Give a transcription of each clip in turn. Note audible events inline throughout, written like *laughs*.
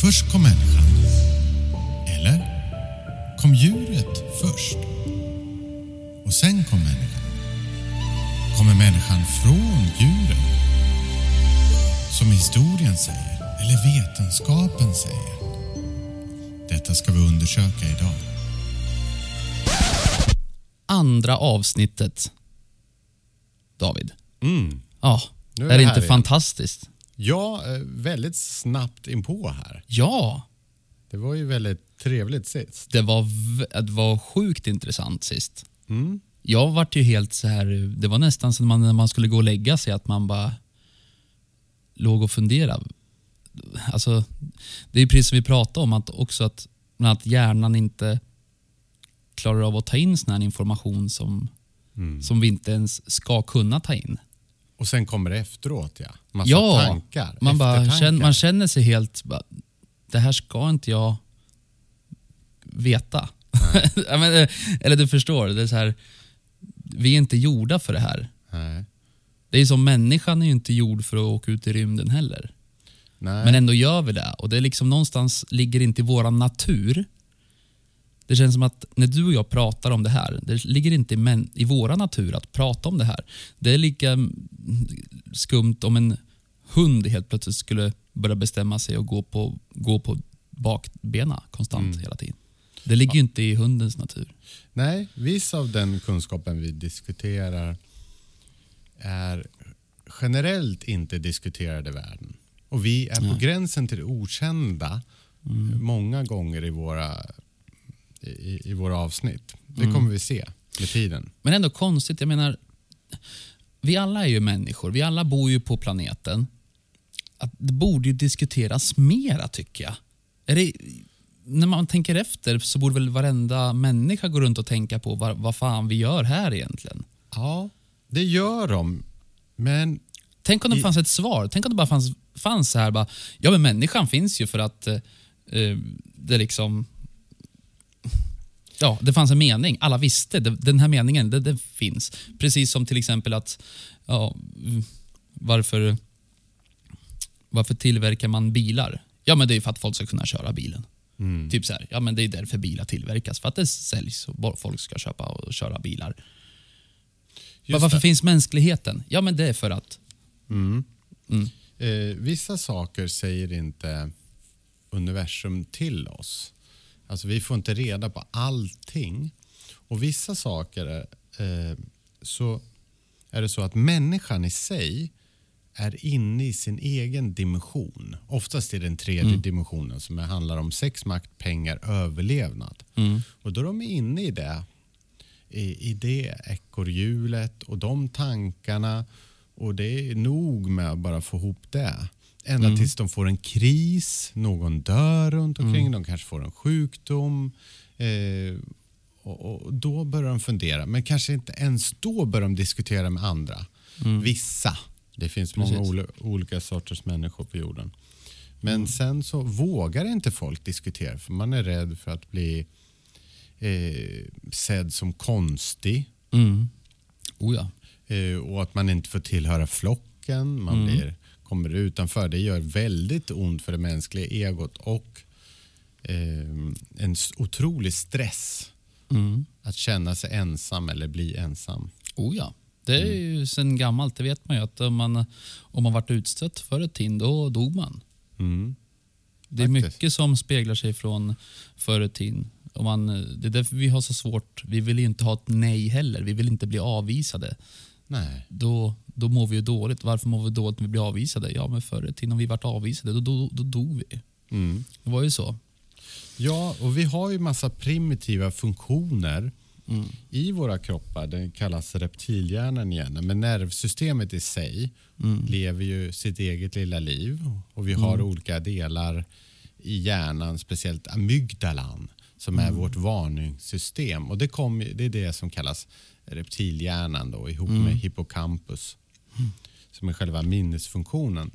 Först kom människan. Eller? Kom djuret först? Och sen kom människan. Kommer människan från djuren? Som historien säger, eller vetenskapen säger. Detta ska vi undersöka idag. Andra avsnittet. David. Mm. Ja, Nu är, är det det inte fantastiskt? Ja, eh, väldigt snabbt inpå här. Ja, Det var ju väldigt trevligt sist. det var, det var sjukt intressant sist. Mm. Jag vart ju helt så här, det var nästan som man, när man skulle gå och lägga sig att man bara låg och funderade. Alltså, det är ju precis som vi pratade om, att också att, att hjärnan inte klarar av att ta in sån här information som, Mm. som vi inte ens ska kunna ta in. Och sen kommer det efteråt, ja. Massa Ja, tankar. Man, bara känner, man känner sig helt... Bara, det här ska inte jag veta. *laughs* Men, eh, Eller du förstår, det är så här, vi är inte gjorda för det här. Nej. Det är som människan är ju inte gjord för att åka ut i rymden heller. Nej. Men ändå gör vi det. Och det är liksom någonstans ligger inte i vår natur. Det känns som att när du och jag pratar om det här, det ligger inte i, våra natur att prata om det här. Det är lika mm, skumt om en hund helt plötsligt skulle börja bestämma sig och gå på, gå på bakbena konstant hela tiden. Det ligger ju inte i hundens natur. Nej, viss av den kunskapen vi diskuterar är generellt inte diskuterad i världen. Och vi är på gränsen till det okända Mm. många gånger i våra, i, i våra avsnitt. Det Mm. kommer vi se med tiden. Men ändå konstigt, jag menar, vi alla är ju människor, vi alla bor ju på planeten. Att det borde ju diskuteras mera tycker jag. Är det, när man tänker efter så borde väl varenda människa gå runt och tänka på vad, vad fan vi gör här egentligen. Ja, det gör de. Men Tänk om det I- fanns ett svar. Tänk om det bara fanns, fanns så här bara, ja men människan finns ju för att eh, eh, det liksom Ja, det fanns en mening. Alla visste. det- Den här meningen, det, det finns. Precis som till exempel att, ja, varför, varför tillverkar man bilar? Ja, men det är för att folk ska kunna köra bilen. mm, Typ så här, ja men det är därför bilar tillverkas. För att det säljs och folk ska köpa och köra bilar. just Varför det. finns mänskligheten? Ja, men det är för att... Mm. Mm. Eh, vissa saker säger inte universum till oss. Alltså vi får inte reda på allting. Och vissa saker är, eh, så är det så att människan i sig är inne i sin egen dimension. Oftast i den tredje dimensionen som handlar om sex, makt, pengar, överlevnad. Mm. Och då är de inne i det, i, i det ekorrhjulet och de tankarna. Och det är nog med att bara få ihop det. Ända tills de får en kris, någon dör runt omkring, de kanske får en sjukdom. Eh, och, och Då börjar de fundera, men kanske inte ens då börjar de diskutera med andra. Vissa. Det finns många Precis. oli- olika sorters människor på jorden. Men sen så vågar inte folk diskutera för man är rädd för att bli eh, sedd som konstig Mm. Oh ja. eh, och att man inte får tillhöra flocken. Man blir, kommer utanför. Det gör väldigt ont för det mänskliga egot och eh, en otrolig stress Mm. att känna sig ensam eller bli ensam. Oh ja. Det är ju sen gammalt, det vet man ju att om man, om man varit utstött för ett tin, då dog man. Mm. Det är mycket som speglar sig från förr i tiden. Man, det är därför vi har så svårt. Vi vill ju inte ha ett nej heller. Vi vill inte bli avvisade. Nej. Då, då mår vi ju dåligt. Varför mår vi dåligt när vi blir avvisade? Ja, men förr i tiden om vi varit avvisade, då, då, då dog vi. Mm. Det var ju så. Ja, och vi har ju massa primitiva funktioner i våra kroppar. Den kallas reptilhjärnan igen. Men nervsystemet i sig lever ju sitt eget lilla liv. Och vi har olika delar i hjärnan, speciellt amygdalan som är vårt varningssystem. Och det, kom, det är det som kallas reptilhjärnan då, ihop med hippocampus som är själva minnesfunktionen.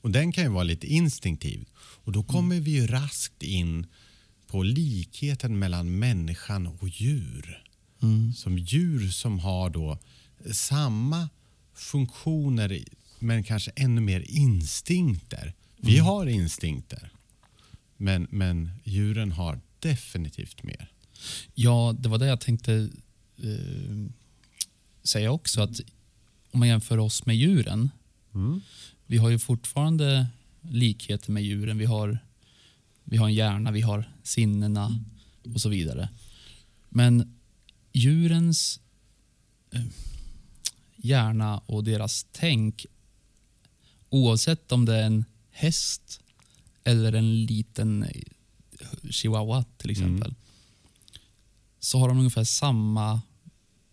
Och Den kan ju vara lite instinktiv. Och Då kommer vi ju raskt in på likheten mellan människan och djur. Som djur som har då samma funktioner men kanske ännu mer instinkter Vi har instinkter, men, men djuren har definitivt mer. Ja, det var det jag tänkte eh, säga också. Att om man jämför oss med djuren. Mm. Vi har ju fortfarande likheter med djuren. Vi har, vi har en hjärna, vi har sinnena och så vidare. Men djurens eh, hjärna och deras tänk, oavsett om det är en häst eller en liten chihuahua till exempel, så har de ungefär samma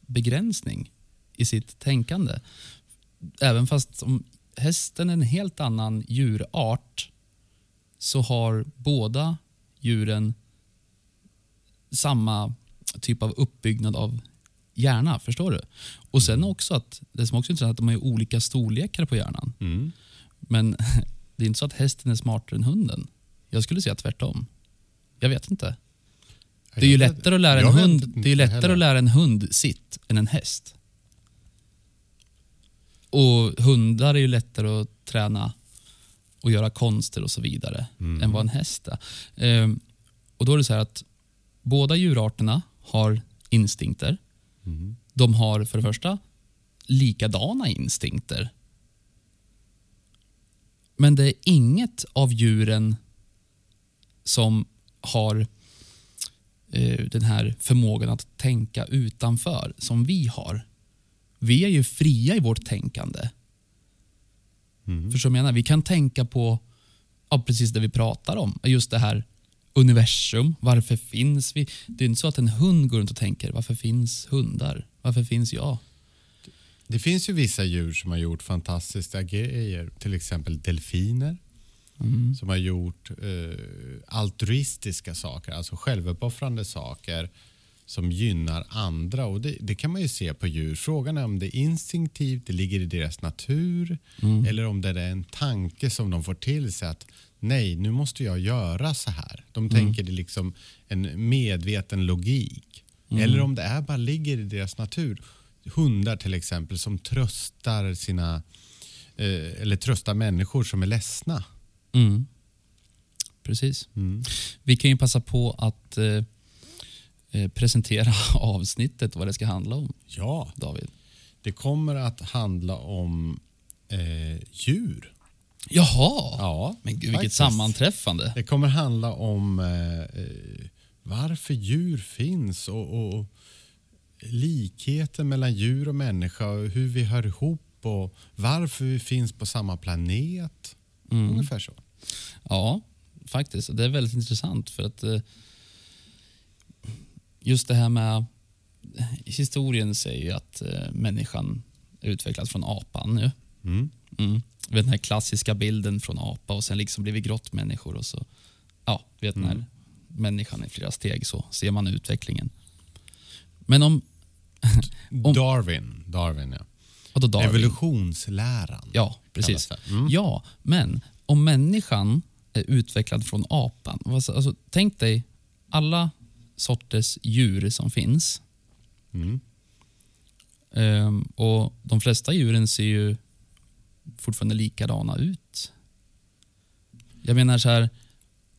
begränsning i sitt tänkande. Även fast om hästen är en helt annan djurart så har båda djuren samma typ av uppbyggnad av hjärna. Förstår du? Och sen också att det som också är intressant att de har olika storlekar på hjärnan. Mm. Men *laughs* det är inte så att hästen är smartare än hunden. Jag skulle säga tvärtom. Jag vet inte. Det är ju lättare att lära en hund, det är lättare heller. att lära en hund sitt än en häst. Och hundar är ju lättare att träna och göra konster och så vidare Mm. än vad en häst är. Ehm, och då är det så här att båda djurarterna har instinkter. Mm. De har för det första likadana instinkter. Men det är inget av djuren som har den här förmågan att tänka utanför som vi har. Vi är ju fria i vårt tänkande. Mm. Förstår du vad jag menar? Vi kan tänka på ja, precis det vi pratar om. Just det här universum. Varför finns vi? Det är inte så att en hund går runt och tänker varför finns hundar? Varför finns jag? Det finns ju vissa djur som har gjort fantastiska grejer. Till exempel delfiner. Mm. Som har gjort eh, altruistiska saker, alltså självuppoffrande saker som gynnar andra. Och det, det kan man ju se på djur. Frågan är om det är instinktivt, det ligger i deras natur Mm. eller om det är en tanke som de får till sig att nej, nu måste jag göra så här. De tänker det liksom en medveten logik. Eller om det är bara ligger i deras natur. Hundar till exempel som tröstar sina eh, eller tröstar människor som är ledsna. Mm. Precis. Mm. Vi kan ju passa på att eh, eh, presentera *laughs* avsnittet, vad det ska handla om, Ja, David. det kommer att handla om eh, djur. Jaha! Ja, Men gud, vilket faktiskt. sammanträffande. Det kommer handla om eh, eh, varför djur finns och, och likheten mellan djur och människa och hur vi hör ihop och varför vi finns på samma planet. Mm. Ungefär så. Ja, faktiskt. Det är väldigt intressant för att eh, just det här med historien säger ju att eh, människan utvecklats från apan. Ju. Mm. Mm. Den här klassiska bilden från apa och sen liksom blir vi grottmänniskor och så, ja, vet den här människan i flera steg så ser man utvecklingen. Men om, *laughs* Om- Darwin, Darwin ja. Darwin? Evolutionsläran. Ja, precis. Mm. Ja, men om människan är utvecklad från apan. Alltså, tänk dig alla sorters djur som finns. Mm. Ehm, och De flesta djuren ser ju fortfarande likadana ut. Jag menar så här,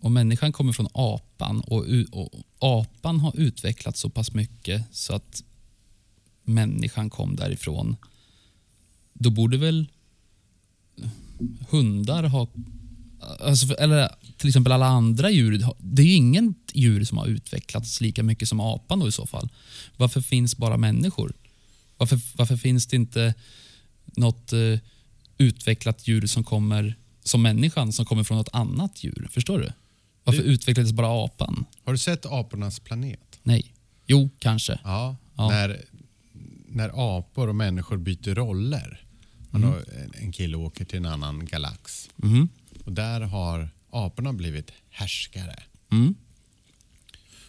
om människan kommer från apan och, och apan har utvecklats så pass mycket så att människan kom därifrån. Då borde väl hundar ha... Alltså, eller till exempel alla andra djur. Det är ju ingen djur som har utvecklats lika mycket som apan då i så fall. Varför finns bara människor? Varför, varför finns det inte något eh, utvecklat djur som kommer som människan som kommer från något annat djur? Förstår du? Varför Det- utvecklades bara apan? Har du sett apornas planet? Nej. Jo, kanske. Ja. Ja. När, när apor och människor byter roller. Man Mm. har en- kille åker till en annan galax. Mhm. Och där har aporna blivit härskare. Mm.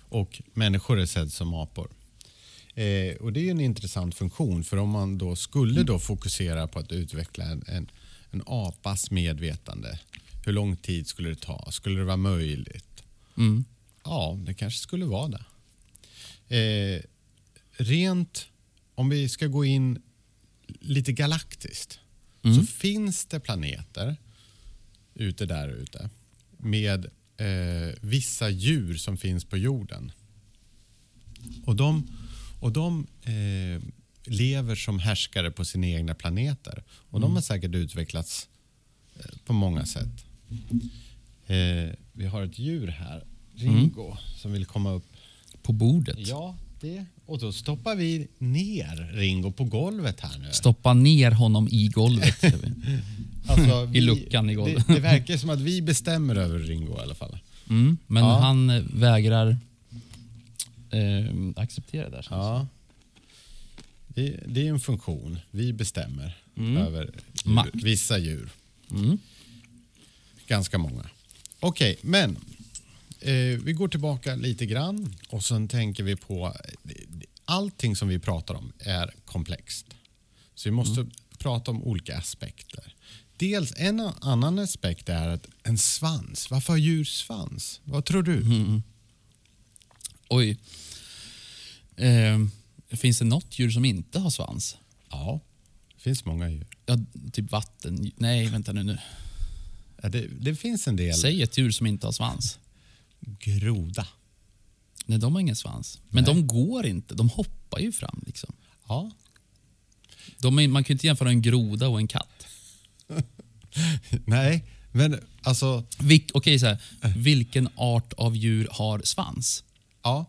Och människor är sedd som apor. Eh, och Det är en intressant funktion för om man då skulle då fokusera på att utveckla en, en, en apas medvetande. Hur lång tid skulle det ta? Skulle det vara möjligt? Mm. Ja, det kanske skulle vara det. Eh, rent, om vi ska gå in lite galaktiskt, Mm. så finns det planeter ute där ute med eh, vissa djur som finns på jorden. Och de, och de eh, lever som härskare på sina egna planeter. Och de har säkert utvecklats eh, på många sätt. Eh, vi har ett djur här, Ringo, som vill komma upp. På bordet. Ja, det. Och då stoppar vi ner Ringo på golvet här nu. Stoppa ner honom i golvet. säger vi. *laughs* Alltså, *laughs* I luckan i golvet. Det, det verkar som att vi bestämmer över Ringo i alla fall. Mm, men Ja. han eh, vägrar eh, acceptera det. här, Ja. Det, det är en funktion. Vi bestämmer Mm. över djur, vissa djur. Mm. Ganska många. Okej, men eh, vi går tillbaka lite grann och sen tänker vi på eh, allting som vi pratar om är komplext. Så vi måste Mm. prata om olika aspekter. Dels en annan aspekt är att en svans. Varför har djur svans? Vad tror du? Mm. Oj. Eh, finns det något djur som inte har svans? Ja, det finns många djur. Ja, typ vatten... Nej, vänta nu. nu. Ja, det, det finns en del. Säg ett djur som inte har svans. Groda. Nej, de har ingen svans. Men Nej. de går inte. De hoppar ju fram. Liksom. Ja. De är, man kan ju inte jämföra en groda och en katt. *laughs* Nej, men alltså... Vilk, okej, så här, vilken art av djur har svans? Ja,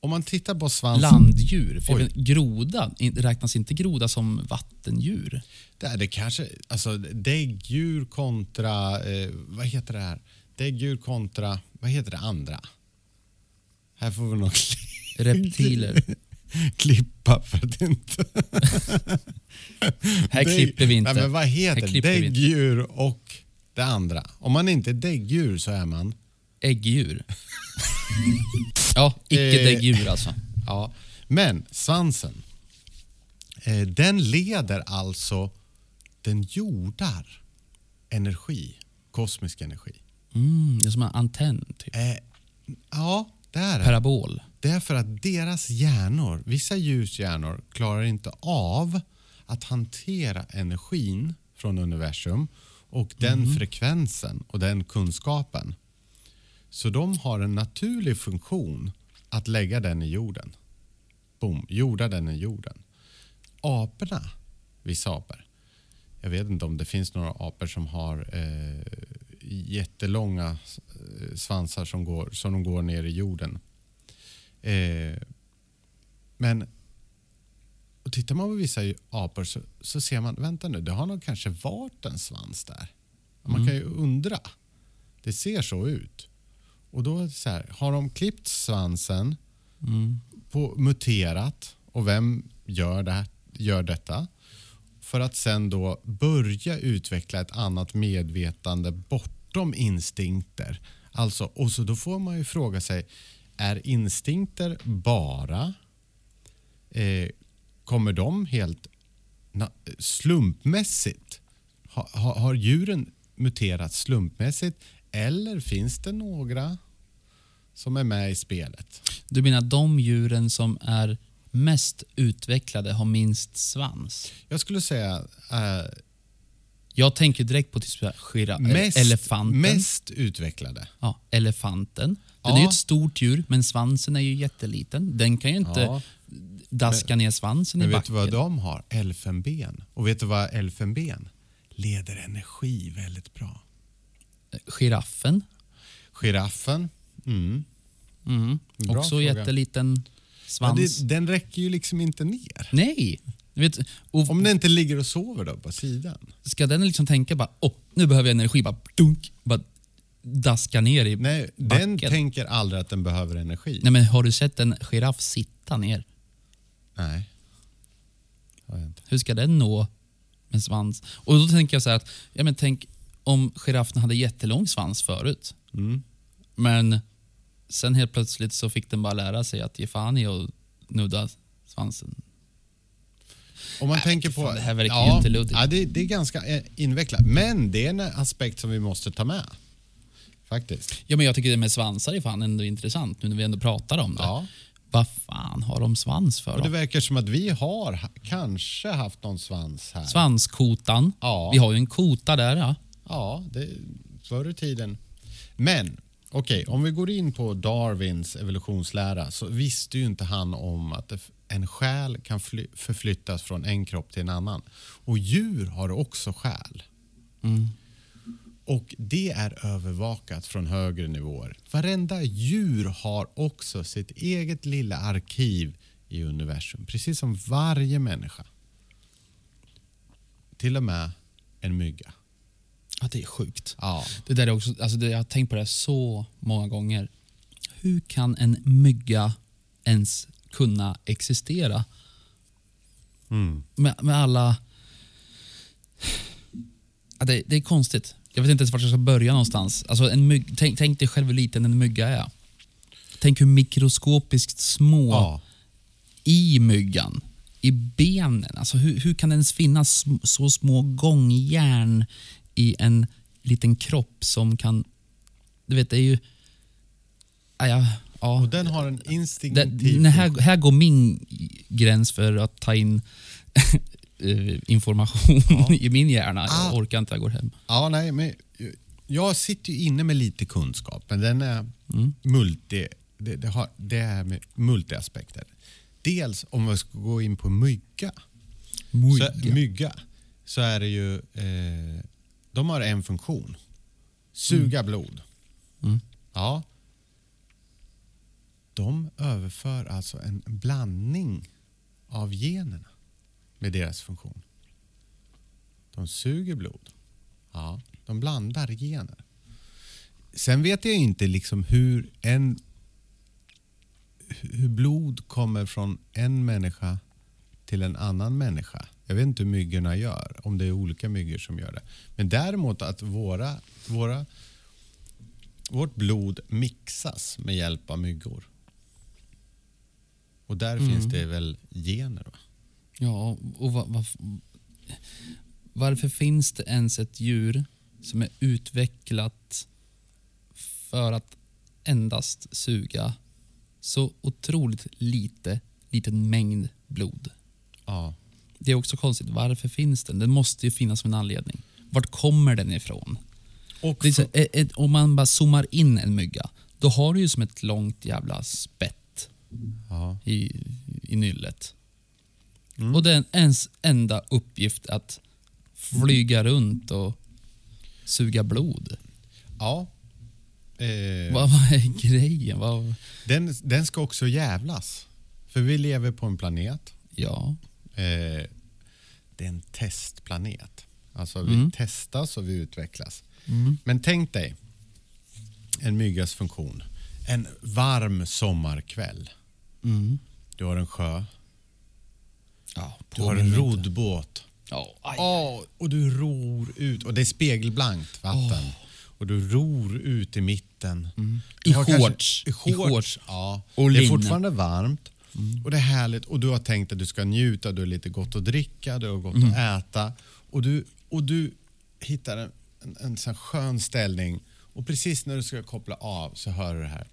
om man tittar på svansen. Landdjur. För vet, groda, räknas inte groda som vattendjur? Det är det kanske, alltså däggdjur kontra, eh, vad heter det här? Däggdjur kontra, vad heter det andra? Här får vi nog *laughs* Reptiler. klippa för att inte... Här *laughs* Dägg- klipper vi inte. Nej, men vad heter däggdjur och det andra? Om man inte är däggdjur så är man... Äggdjur. ja, icke-däggdjur alltså. Ja, men svansen, eh, den leder alltså, den jordar energi, kosmisk energi. Mm, det är som en antenn, typ. Eh, ja, det är det. Parabol. Det är för att deras hjärnor, vissa djurs hjärnor, klarar inte av att hantera energin från universum och den frekvensen och den kunskapen. Så de har en naturlig funktion att lägga den i jorden. Boom, jorda den i jorden. Aporna, vissa apor, jag vet inte om det finns några apor som har eh, jättelånga eh, svansar som, går, som de går ner i jorden. Eh, men och tittar man på vissa apor så, så ser man, vänta nu, det har nog kanske varit en svans där. Man kan ju undra. Det ser så ut. Och då är det så här, har de klippt svansen, Mm. på, muterat och vem gör, det, gör detta? För att sen då börja utveckla ett annat medvetande bortom instinkter. Alltså, och så då får man ju fråga sig, är instinkter bara, eh, kommer de helt slumpmässigt? Ha, ha, har djuren muterat slumpmässigt eller finns det några som är med i spelet? Du menar de djuren som är mest utvecklade har minst svans? Jag skulle säga eh, Jag tänker direkt på typ mest, elefanten. mest utvecklade. Ja, elefanten. Den Ja. är ju ett stort djur, men svansen är ju jätteliten. Den kan ju inte Ja. daska ner svansen Men i vet du backen. vad de har? Elfenben. Och vet du vad elfenben leder energi väldigt bra? Giraffen. Giraffen. Mm. Mm. Bra Också fråga. jätteliten Ja, svans. det, den räcker ju liksom inte ner. Nej! Vet, och Om den inte ligger och sover då på sidan. Ska den liksom tänka bara, oh, nu behöver jag energi, bara dunk, bara daska ner i Nej, backen. den tänker aldrig att den behöver energi. Nej men har du sett en giraff sitta ner? Nej. Har jag inte. Hur ska den nå med svans? Och då tänker jag så här att, ja men tänk om giraffen hade jättelång svans förut. Mm. Men sen helt plötsligt så fick den bara lära sig att ge fan i att nudda svansen. Om man Nej, tänker på... fan, det här verkar ja, inte luddigt. Ja, det, det är ganska eh, invecklat. Men det är en aspekt som vi måste ta med. Faktiskt. Ja men jag tycker det med svansar är fan ändå intressant nu när vi ändå pratar om det. Ja. Vad fan har de svans för Och det verkar som att vi har ha- kanske haft någon svans här. Svanskotan. Ja. Vi har ju en kota där ja. Ja, det förr i tiden. Men okej, om vi går in på Darwins evolutionslära så visste ju inte han om att det- en själ kan fly- förflyttas från en kropp till en annan. Och djur har också själ. Och det är övervakat från högre nivåer. Varenda djur har också sitt eget lilla arkiv i universum, precis som varje människa. Till och med en mygga. Ja, det är sjukt. Ja. Det där är också, alltså det, jag har tänkt på det så många gånger. Hur kan en mygga ens kunna existera? Mm. Med, med alla... Ja, det, det är konstigt. Jag vet inte ens vart jag ska börja någonstans. Alltså en mygg, tänk, tänk dig själv hur liten en mygga är. Tänk hur mikroskopiskt små Ja. i myggan, i benen. Alltså hur, hur kan det ens finnas så små gångjärn i en liten kropp som kan... Du vet, det är ju... Ja, ja, ja. Och den har en instinktiv... det här, här går min gräns för att ta in *laughs* eh, information *laughs* i min hjärna. Jag Ah. orkar inte, jag går hem. Ja, nej, men jag sitter ju inne med lite kunskap, men den är multi... Det, det, har, det är med multiaspekter. Dels om vi ska gå in på mygga. Mygga. Så, mygga. Så är det ju... Eh, de har en funktion. Suga blod. Mm. Ja. De överför alltså en blandning av generna med deras funktion. De suger blod. Ja, de blandar gener. Sen vet jag inte liksom hur en hur blod kommer från en människa till en annan människa. Jag vet inte hur myggorna gör, om det är olika myggor som gör det. Men däremot att våra, våra, vårt blod mixas med hjälp av myggor. Och där finns det väl gener? Va? Ja, och va, va, varför finns det ens ett djur som är utvecklat för att endast suga så otroligt lite, liten mängd blod? Ja. Det är också konstigt. Varför finns den? Den måste ju finnas med en anledning. Vart kommer den ifrån? Och så, ett, ett, om man bara zoomar in en mygga, då har du ju som ett långt jävla spett ja. i, i nyllet. Och det är ens enda uppgift att flyga runt och suga blod. ja. Eh, Vad, vad är grejen? Vad, den, den ska också jävlas. För vi lever på en planet. ja. Eh, det är en testplanet. Alltså vi Mm. testas och vi utvecklas. Men tänk dig en myggas funktion. En varm sommarkväll. Mm. Du har en sjö. ja Du har en roddbåt. Ja. Åh, och du ror ut. Och det är spegelblankt vatten. Och du ror ut i mitten. Mm. I har kanske- shorts. I I shorts. shorts. Ja. Och det är fortfarande varmt. Och det är härligt. Och du har tänkt att du ska njuta. Du har lite gott att dricka, du har gott Mm. att äta. Och du, och du hittar en, en, en sån skön ställning. Och precis när du ska koppla av så hör du det här.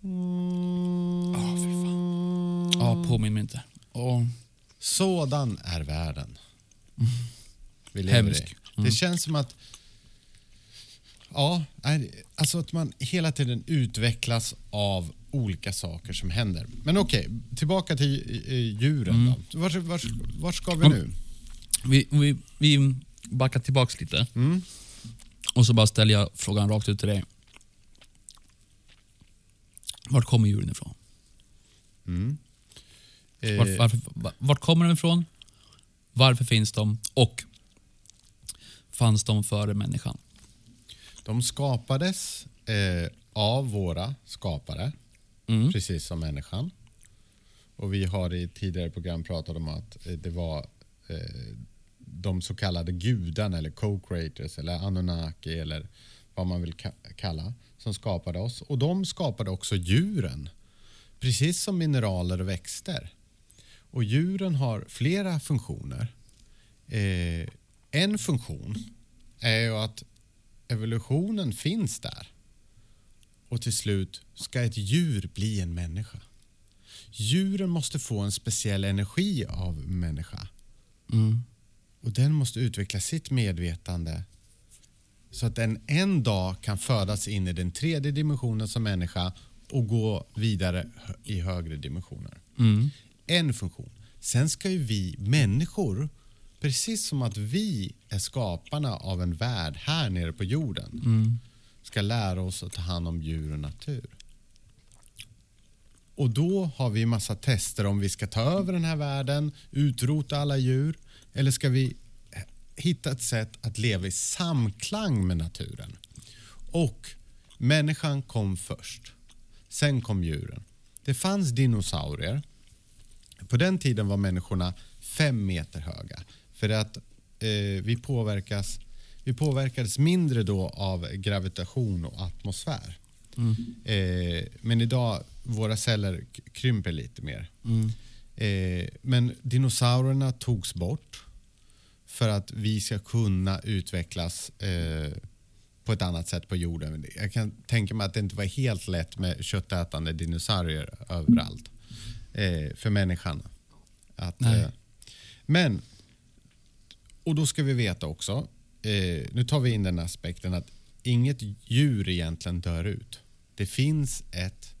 Ja, fy fan. Ja, påminn mig inte. Åh. Sådan är världen. Vi lever Hemsk. i. Det känns som att Ja, alltså att man hela tiden utvecklas av olika saker som händer. Men okej, tillbaka till eh, djuren då. Vart, vart, vart ska vi nu? Vi, vi, vi backar tillbaks lite. Och så bara ställer jag frågan rakt ut till dig. Vart kommer djuren ifrån? Eh, Vart, varför, va- vart kommer de ifrån? Varför finns de? Och fanns de före människan? De skapades eh, av våra skapare, Mm. precis som människan. Och vi har i tidigare program pratat om att eh, det var eh, de så kallade gudarna eller co-creators eller Anunnaki eller vad man vill ka- kalla som skapade oss. Och de skapade också djuren, precis som mineraler och växter. Och djuren har flera funktioner. Eh, en funktion är ju att evolutionen finns där. Och till slut ska ett djur bli en människa. Djuren måste få en speciell energi av människa. Mm. Och den måste utveckla sitt medvetande så att den en dag kan födas in i den tredje dimensionen som människa och gå vidare i högre dimensioner. En funktion. Sen ska ju vi människor, precis som att vi är skaparna av en värld här nere på jorden, ska lära oss att ta hand om djur och natur. Och då har vi massa tester om vi ska ta över den här världen, utrota alla djur eller ska vi hitta ett sätt att leva i samklang med naturen. Och människan kom först. Sen kom djuren. Det fanns dinosaurier. På den tiden var människorna fem meter höga. För att eh, vi, påverkas, vi påverkades mindre då av gravitation och atmosfär. Eh, men idag, våra celler krymper lite mer. Eh, men dinosaurierna togs bort för att vi ska kunna utvecklas eh, på ett annat sätt på jorden. Jag kan tänka mig att det inte var helt lätt med köttätande dinosaurier överallt eh, för människan. Att, eh, men, och då ska vi veta också, eh, nu tar vi in den aspekten att inget djur egentligen dör ut. Det finns ett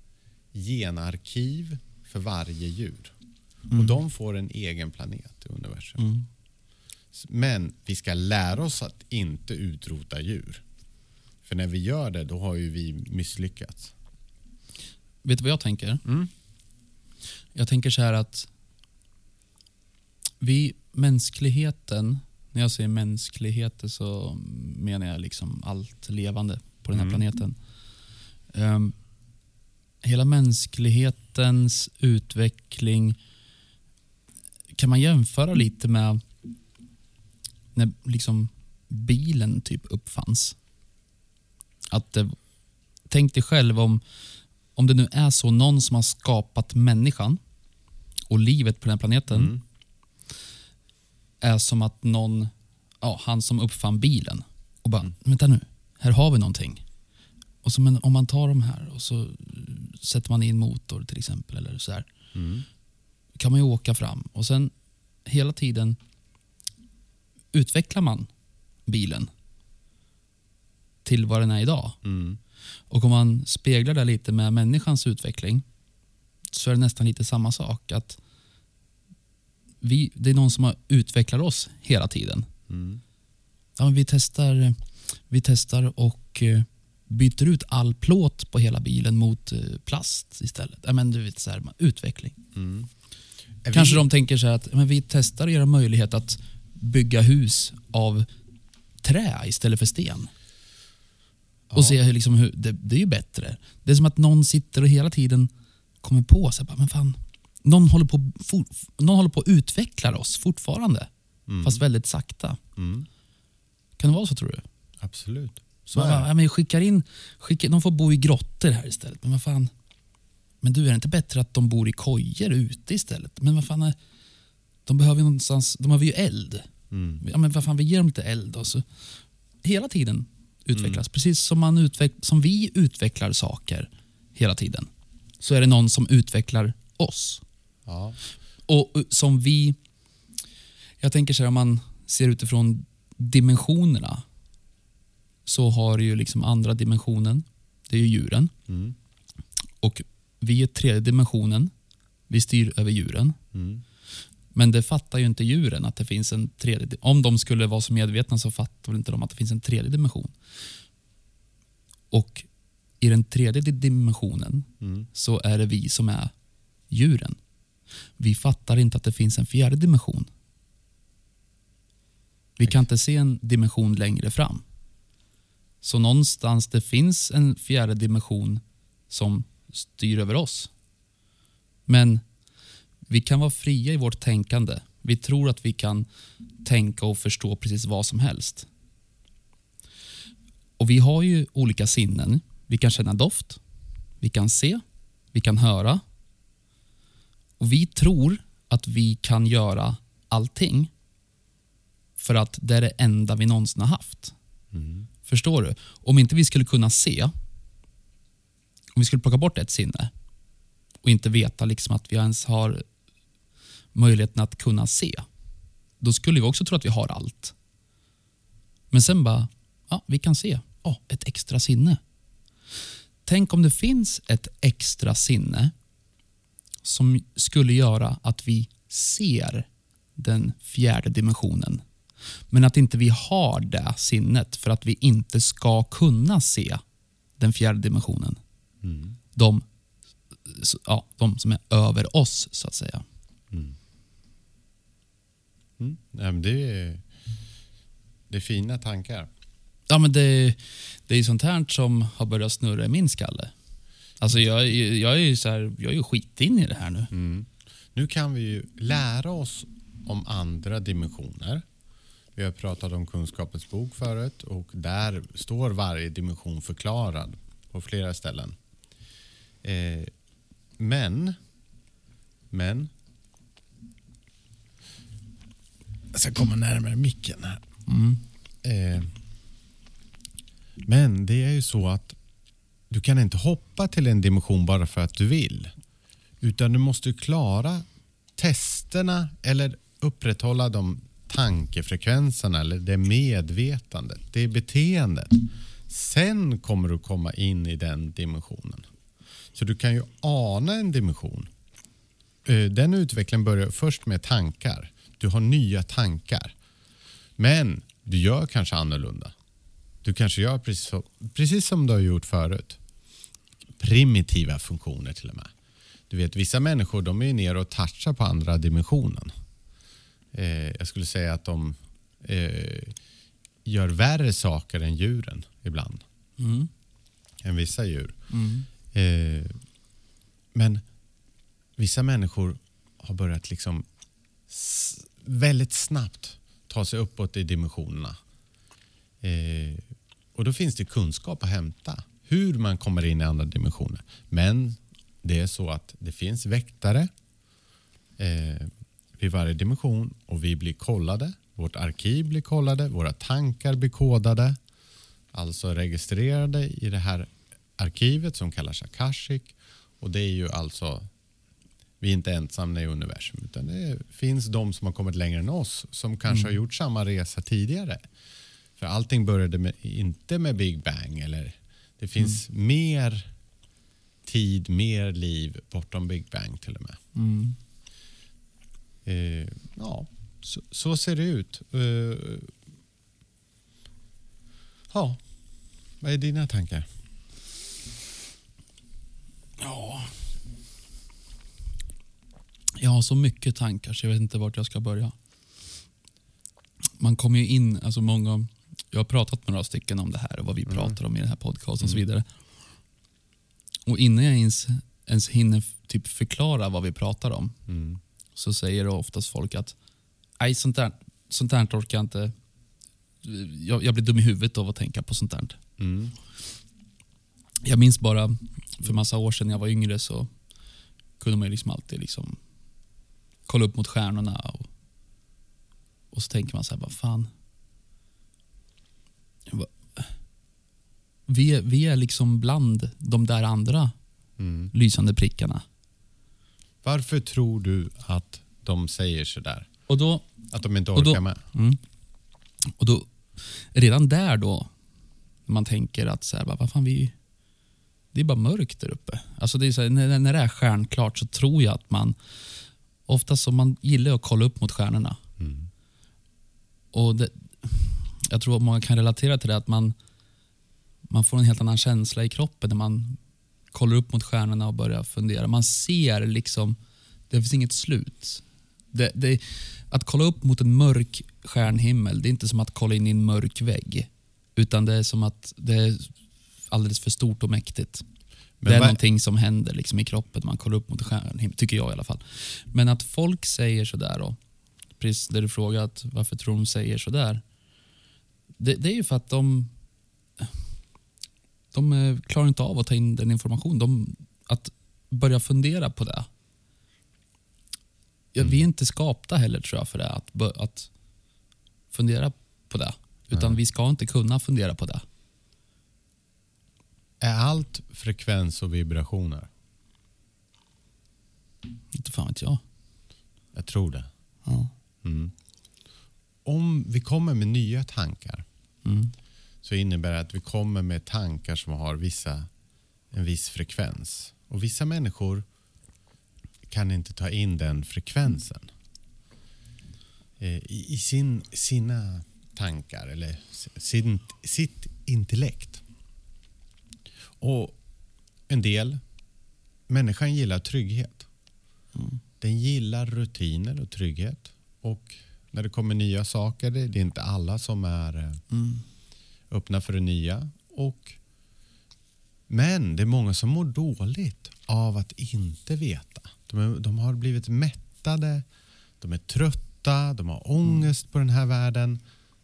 genarkiv för varje djur. Och de får en egen planet i universum. Men vi ska lära oss att inte utrota djur. För när vi gör det, då har ju vi misslyckats. Vet du vad jag tänker? Mm. Jag tänker så här att vi, mänskligheten, när jag säger mänskligheten så menar jag liksom allt levande på den här planeten. Ehm, hela mänsklighetens utveckling kan man jämföra lite med när liksom bilen typ uppfanns. Att det, tänk dig själv om, om det nu är så någon som har skapat människan och livet på den här planeten Mm. är som att någon, ja, han som uppfann bilen och bara, vänta nu, här har vi någonting. Och så, men om man tar de här och så sätter man in motor till exempel eller så här, Mm. kan man ju åka fram och sen hela tiden utvecklar man bilen till vad den är idag. Mm. Och om man speglar det lite med människans utveckling så är det nästan lite samma sak. att vi, Det är någon som har utvecklat oss hela tiden. Mm. Ja, men vi, testar, vi testar och eh, byter ut all plåt på hela bilen mot eh, plast istället. Ja, men du vet, så här, utveckling. Mm. Kanske vi, de tänker så här att men vi testar att göra möjlighet att bygga hus av trä istället för sten. Och se hur, liksom, hur det, det är ju bättre. Det är som att någon sitter och hela tiden kommer på sig. Men fan, någon, håller på, for, någon håller på att utveckla oss fortfarande. Fast väldigt sakta. Mm. Kan det vara så tror du? Absolut. Så är ja, men skickar in, skickar, de får bo i grottor här istället. Men vad fan. Men du, är det inte bättre att de bor i kojor ute istället? Men vad fan, är, de behöver ju någonstans, de behöver ju eld. Mm. Ja, men vad fan, vi ger dem lite eld. Och så. Hela tiden utvecklas. Mm. Precis som, man utveck, som vi utvecklar saker hela tiden. Så är det någon som utvecklar oss. Ja. Och som vi... Jag tänker så här, om man ser utifrån dimensionerna så har ju liksom andra dimensionen. Det är ju djuren. Mm. Och vi är tredje dimensionen. Vi styr över djuren. Mm. Men det fattar ju inte djuren att det finns en tredje... Om de skulle vara så medvetna så fattar väl inte de att det finns en tredje dimension. Och i den tredje di- dimensionen Mm. så är det vi som är djuren. Vi fattar inte att det finns en fjärde dimension. Vi kan inte se en dimension längre fram. Så någonstans det finns en fjärde dimension som styr över oss. Men vi kan vara fria i vårt tänkande. Vi tror att vi kan tänka och förstå precis vad som helst. Och Vi har ju olika sinnen. Vi kan känna doft, vi kan se, vi kan höra. Och Vi tror att vi kan göra allting för att det är det enda vi någonsin har haft. Mm. Förstår du? Om inte vi skulle kunna se, om vi skulle plocka bort ett sinne och inte veta liksom att vi ens har möjligheten att kunna se, då skulle vi också tro att vi har allt. Men sen bara, ja, vi kan se oh, ett extra sinne. Tänk om det finns ett extra sinne som skulle göra att vi ser den fjärde dimensionen. Men att inte vi har det sinnet för att vi inte ska kunna se den fjärde dimensionen. Mm. De, ja, de som är över oss, så att säga. Mm. Mm. Ja, men det, är, det är fina tankar. Ja, men det, det är sånt här som har börjat snurra i min skalle. Alltså jag, jag är ju så här, jag är ju skitin i det här nu. Mm. Nu kan vi ju lära oss om andra dimensioner. Vi har pratat om Kunskapens bok förut och där står varje dimension förklarad på flera ställen. Eh, men, men... Jag ska komma närmare micken här. Mm. Eh, men det är ju så att du kan inte hoppa till en dimension bara för att du vill. Utan du måste klara testerna eller upprätthålla de tankefrekvenserna eller det medvetandet, det beteendet. Sen kommer du komma in i den dimensionen. Så du kan ju ana en dimension. Eh, den utvecklingen börjar först med tankar. Du har nya tankar. Men du gör kanske annorlunda. Du kanske gör precis, så, precis som du har gjort förut. Primitiva funktioner till och med. Du vet, vissa människor de är ner och touchar på andra dimensionen. Eh, jag skulle säga att de eh, gör värre saker än djuren ibland. Mm. Än vissa djur. Mm. Eh, men vissa människor har börjat liksom väldigt snabbt ta sig uppåt i dimensionerna. Eh, och då finns det kunskap att hämta hur man kommer in i andra dimensioner. Men det är så att det finns väktare eh, vid varje dimension och vi blir kollade. Vårt arkiv blir kollade, våra tankar blir kodade. Alltså registrerade i det här arkivet som kallas Akashic. Och det är ju alltså, vi är inte ensamma i universum utan det finns de som har kommit längre än oss som kanske har gjort samma resa tidigare. För allting började med, inte med Big Bang eller det finns mer tid, mer liv bortom Big Bang till och med. Mm. Eh, ja, så, så ser det ut. Eh, ja, vad är dina tankar? Ja. Jag har så mycket tankar så jag vet inte vart jag ska börja. Man kommer ju in, alltså många, jag har pratat med några stycken om det här och vad vi pratar om i den här podcasten och så vidare. Och innan jag ens, ens hinner typ förklara vad vi pratar om Mm. så säger oftast folk att nej, sånt där, sånt där orkar jag inte. Jag, jag blir dum i huvudet av att tänka på sånt där. Mm. Jag minns bara för massa år sedan när jag var yngre så kunde man ju liksom alltid liksom kolla upp mot stjärnorna och, och så tänker man så här, vad fan. Vi vi är liksom bland de där andra Mm. lysande prickarna. Varför tror du att de säger sådär? Och då, Att de inte Och orkar då- med? mm, och då redan där då, man tänker att så här, vad fan, vi, det är bara mörkt där uppe. Alltså det är så här, när, när det är stjärnklart så tror jag att man, oftast så man gillar att kolla upp mot stjärnorna. Mm. Och det, Jag tror att många kan relatera till det, att man, man får en helt annan känsla i kroppen när man kollar upp mot stjärnorna och börjar fundera. Man ser liksom, det finns inget slut. Det, det, att kolla upp mot en mörk stjärnhimmel, det är inte som att kolla in i en mörk vägg. Utan det är som att det är alldeles för stort och mäktigt. Men det är vad- någonting som händer liksom i kroppen. Man kollar upp mot stjärnhimmel, tycker jag i alla fall. Men att folk säger sådär, då, precis där du frågat varför tror de säger sådär. Det, det är ju för att de, de eh, klarar inte av att ta in den information. De, att börja fundera på det. Ja, Vi är inte skapta heller tror jag för det, att, att fundera på det. Utan vi ska inte kunna fundera på det. Är allt frekvens och vibrationer? Inte fan vet jag. Jag tror det. Ja. Mm. Om vi kommer med nya tankar Mm. så innebär det att vi kommer med tankar som har vissa, en viss frekvens. Och vissa människor kan inte ta in den frekvensen eh, i, i sin, sina tankar eller sin, sitt intellekt. Och en del, människan gillar trygghet. Mm. Den gillar rutiner och trygghet. Och när det kommer nya saker, det är inte alla som är eh, Mm. öppna för det nya. Och, men det är många som mår dåligt av att inte veta. De, är, de har blivit mättade, de är trötta, de har ångest på den här världen.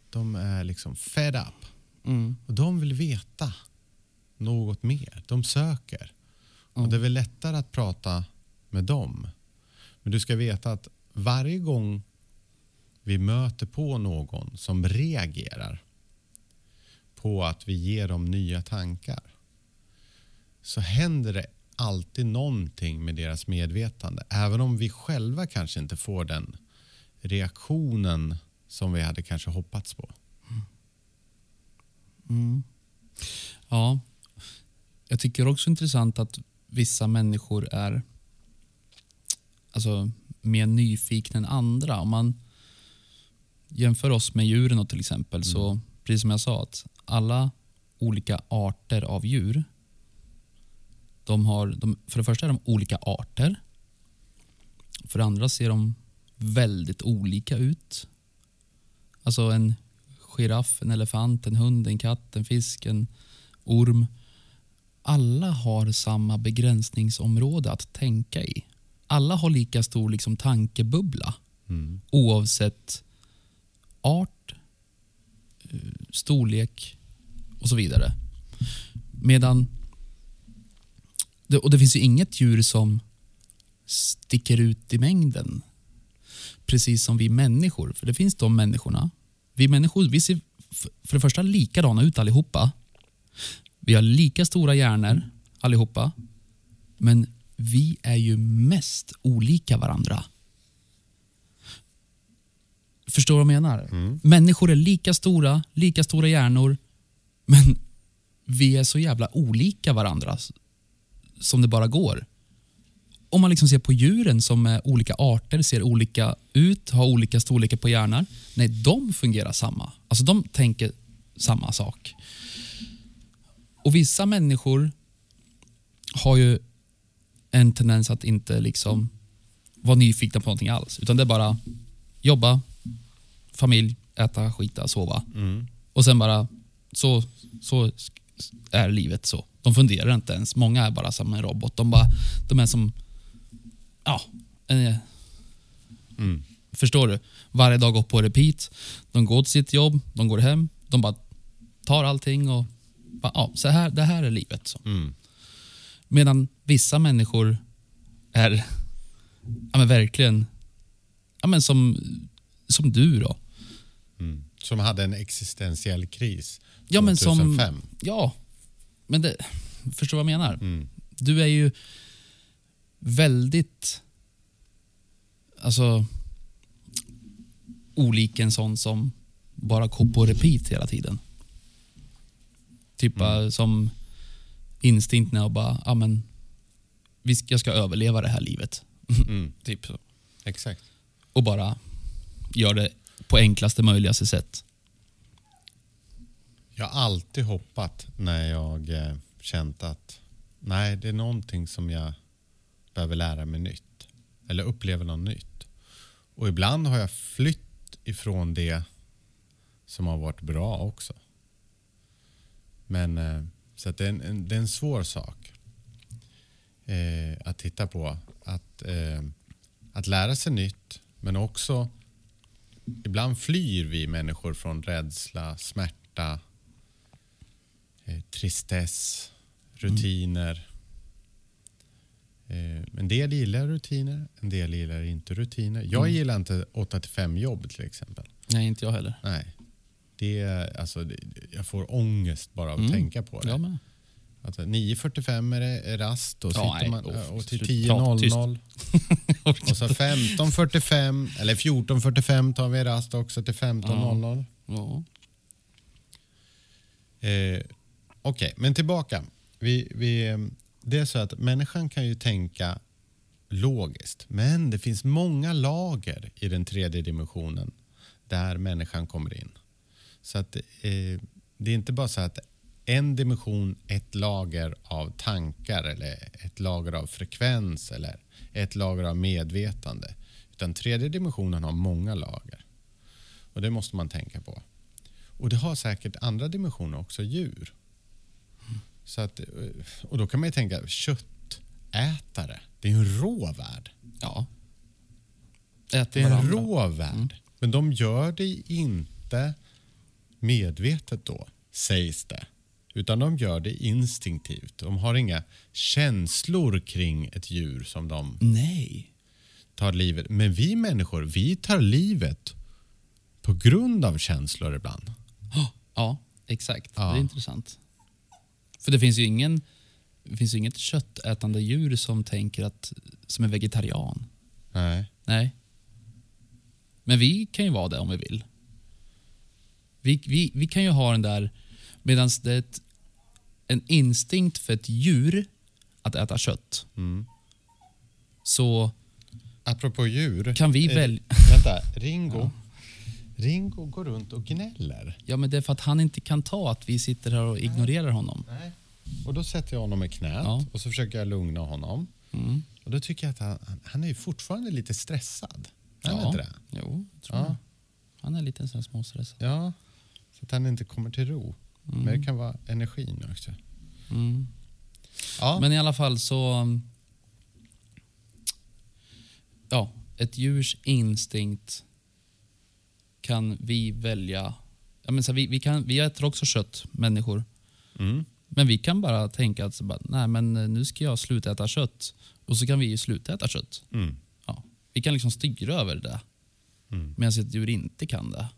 De är liksom fed up. Mm. Och de vill veta något mer. De söker. Och det är väl lättare att prata med dem. Men du ska veta att varje gång vi möter på någon som reagerar på att vi ger dem nya tankar så händer det alltid någonting med deras medvetande. Även om vi själva kanske inte får den reaktionen som vi hade kanske hoppats på. Mm. Ja, jag tycker också intressant att vissa människor är alltså, mer nyfikna än andra. Om man jämför oss med djuren då, till exempel, så precis som jag sa, att alla olika arter av djur, de har, de, för det första är de olika arter. För det andra ser de väldigt olika ut. Alltså en giraff, en elefant, en hund, en katt, en fisk, en orm. Alla har samma begränsningsområde att tänka i. Alla har lika stor liksom, tankebubbla Mm. oavsett art, eh, storlek och så vidare. Medan det, och det finns ju inget djur som sticker ut i mängden. Precis som vi människor. För det finns de människorna. Vi människor vi ser för det första likadana ut allihopa. Vi har lika stora hjärnor allihopa. Men vi är ju mest olika varandra. Förstår du vad jag menar? Människor är lika stora, lika stora hjärnor, men vi är så jävla olika varandra som det bara går. Om man liksom ser på djuren som är olika arter, ser olika ut, har olika storlekar på hjärnor. Nej, de fungerar samma. Alltså de tänker samma sak. Och vissa människor har ju en tendens att inte liksom vara nyfikna på någonting alls. Utan det är bara jobba, familj, äta, skita, sova. Mm. Och sen bara, så, så är livet så. De funderar inte ens. Många är bara som en robot. De, bara, de är som, ja, en, Mm. förstår du? Varje dag går på repeat. De går till sitt jobb, de går hem, de bara tar allting och ja, så här, det här är livet. Så. Mm. Medan vissa människor är ja, men verkligen ja, men som, som du. då. Mm. Som hade en existentiell kris Ja, men som, 2005. ja, men det, förstår vad jag menar? Mm. Du är ju väldigt alltså, olik en sån som bara går på repeat hela tiden. Typ bara som instinkten är att bara, ja men, jag ska överleva det här livet. *laughs* Mm. typ så. Exakt. Och bara gör det på enklaste möjligaste sätt. Jag har alltid hoppat när jag eh, känt att nej, det är någonting som jag behöver lära mig nytt. Eller uppleva något nytt. Och ibland har jag flytt ifrån det som har varit bra också. Men eh, så det, är en, det är en svår sak eh, att titta på. Att, eh, att lära sig nytt, men också ibland flyr vi människor från rädsla, smärta, eh, tristess, rutiner. Eh, en del gillar rutiner, en del gillar inte rutiner. Jag gillar inte 8-5 jobb till exempel. Nej, inte jag heller. Nej. Det, alltså, jag får ångest bara av att Mm. tänka på det. Med. Att 9.45 är det rast och, Ja, sitter man, och till slut, prata tyst. *laughs* 10.00. och så 15.45 eller 14.45 tar vi rast också till 15.00. Ja. Eh, Okej, men tillbaka. Vi, vi, eh, det är så att människan kan ju tänka logiskt, men det finns många lager i den tredje dimensionen där människan kommer in. Så att eh, det är inte bara så att en dimension, ett lager av tankar eller ett lager av frekvens eller ett lager av medvetande. Utan tredje dimensionen har många lager. Och det måste man tänka på. Och det har säkert andra dimensioner också, djur. Så att, eh, och då kan man ju tänka, köttätare, det är ju en rå värld. Ja. Äter Det är en varandra. rå värld. Men de gör det inte medvetet då, sägs det. Utan de gör det instinktivt. De har inga känslor kring ett djur som de Nej. tar livet. Men vi människor, vi tar livet på grund av känslor ibland. Ja, exakt. Ja. Det är intressant. För det finns ju ingen det finns ju inget köttätande djur som tänker att som är vegetarian. Nej. Nej. Men vi kan ju vara det om vi vill. Vi, vi, vi kan ju ha den där, medan det är ett, en instinkt för ett djur att äta kött, Mm. så Apropå djur. kan vi eh, välja... Vänta, Ringo. *laughs* Ringo går runt och gnäller. Ja, men det är för att han inte kan ta att vi sitter här och ignorerar honom. Nej. Och då sätter jag honom i knät Ja. och så försöker jag lugna honom. Mm. Och då tycker jag att han, han- är ju fortfarande lite stressad. Är han Ja. inte det? Jo, tror Ja. jag. Han är lite småstressad. Ja. Att han inte kommer till ro. Men det kan vara energin också. Mm. Ja. Men i alla fall så... Ja, ett djurs instinkt kan vi välja. Ja, men så här, vi, vi, kan, vi äter också kött, människor. Mm. Men vi kan bara tänka att så bara, nej, men nu ska jag sluta äta kött. Och så kan vi ju sluta äta kött. Mm. Ja. Vi kan liksom styra över det. Mm. Medan ett djur inte kan det.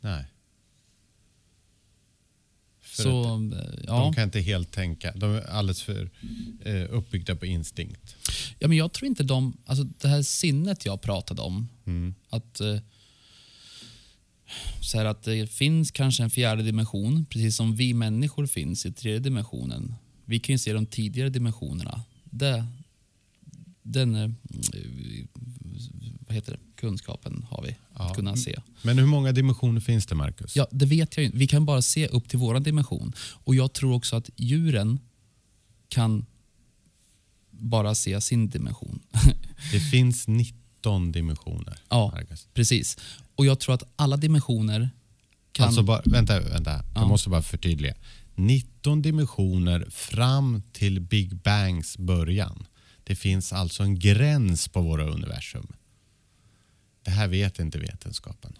Nej. Så, att eh, ja. De kan inte helt tänka. De är alldeles för eh, uppbyggda på instinkt. Ja, men jag tror inte de... Alltså det här sinnet jag pratade om, Mm. att, eh, så att det finns kanske en fjärde dimension, precis som vi människor finns i tredje dimensionen. Vi kan ju se de tidigare dimensionerna. Det, den eh, vad heter det? Kunskapen har vi, Ja. att kunna se. Men hur många dimensioner finns det, Marcus? Ja, det vet jag inte. Vi kan bara se upp till vår dimension. Och jag tror också att djuren kan bara se sin dimension. *laughs* Det finns 19 dimensioner. Ja. Marcus. Precis. Och jag tror att alla dimensioner kan... Alltså bara, vänta, vänta. Ja. Jag måste bara förtydliga. 19 dimensioner fram till Big Bangs början. Det finns alltså en gräns på våra universum. Det här vet inte vetenskapen.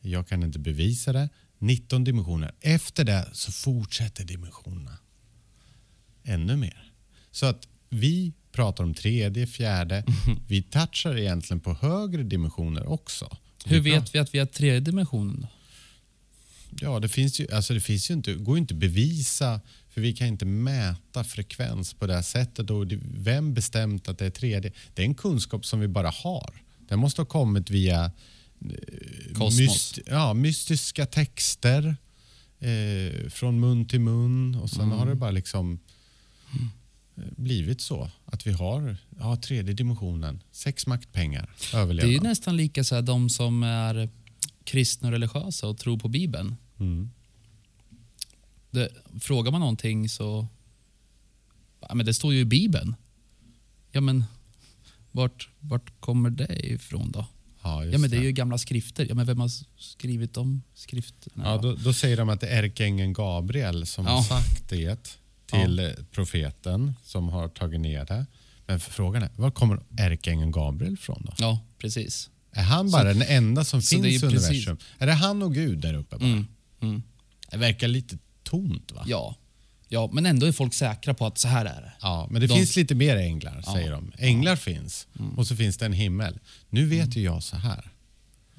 Jag kan inte bevisa det. 19 dimensioner. Efter det så fortsätter dimensionerna. Ännu mer. Så att vi pratar om tredje, fjärde. *laughs* Vi touchar egentligen på högre dimensioner också. Hur Vi vet vi att vi har tredje dimensionen då? Ja, det finns ju, alltså det finns ju inte, går ju inte att bevisa för vi kan inte mäta frekvens på det här sättet. Och vem bestämt att det är tredje? Det är en kunskap som vi bara har. Den måste ha kommit via eh, Kosmos. ja, mystiska texter eh, från mun till mun och sen Mm. har det bara liksom eh, blivit så att vi har ja, tredje dimensionen, sex maktpengar, Det är ju överlevnad. nästan lika så här, de som är kristna och religiösa och tror på Bibeln. Mm. Det, frågar man någonting så... Ja, men det står ju i Bibeln. Ja, men vart, vart kommer det ifrån då? Ja, Ja, men det är ju gamla skrifter. Ja, men vem har skrivit de skrifterna? Ja, då? då, säger de att det är ärkeängeln Gabriel som Ja. har sagt det till eh, profeten som har tagit ner det. Men frågan är, var kommer ärkeängeln Gabriel ifrån då? ja precis. Är han bara den enda som så finns i ju precis- universum? Är det han och Gud där uppe bara? Mm. Mm. Det verkar lite tomt va? Ja. Ja, men ändå är folk säkra på att så här är det. Ja, men det De- finns lite mer änglar, Ja. säger de. Änglar finns Mm. och så finns det en himmel. Nu vet ju jag så här.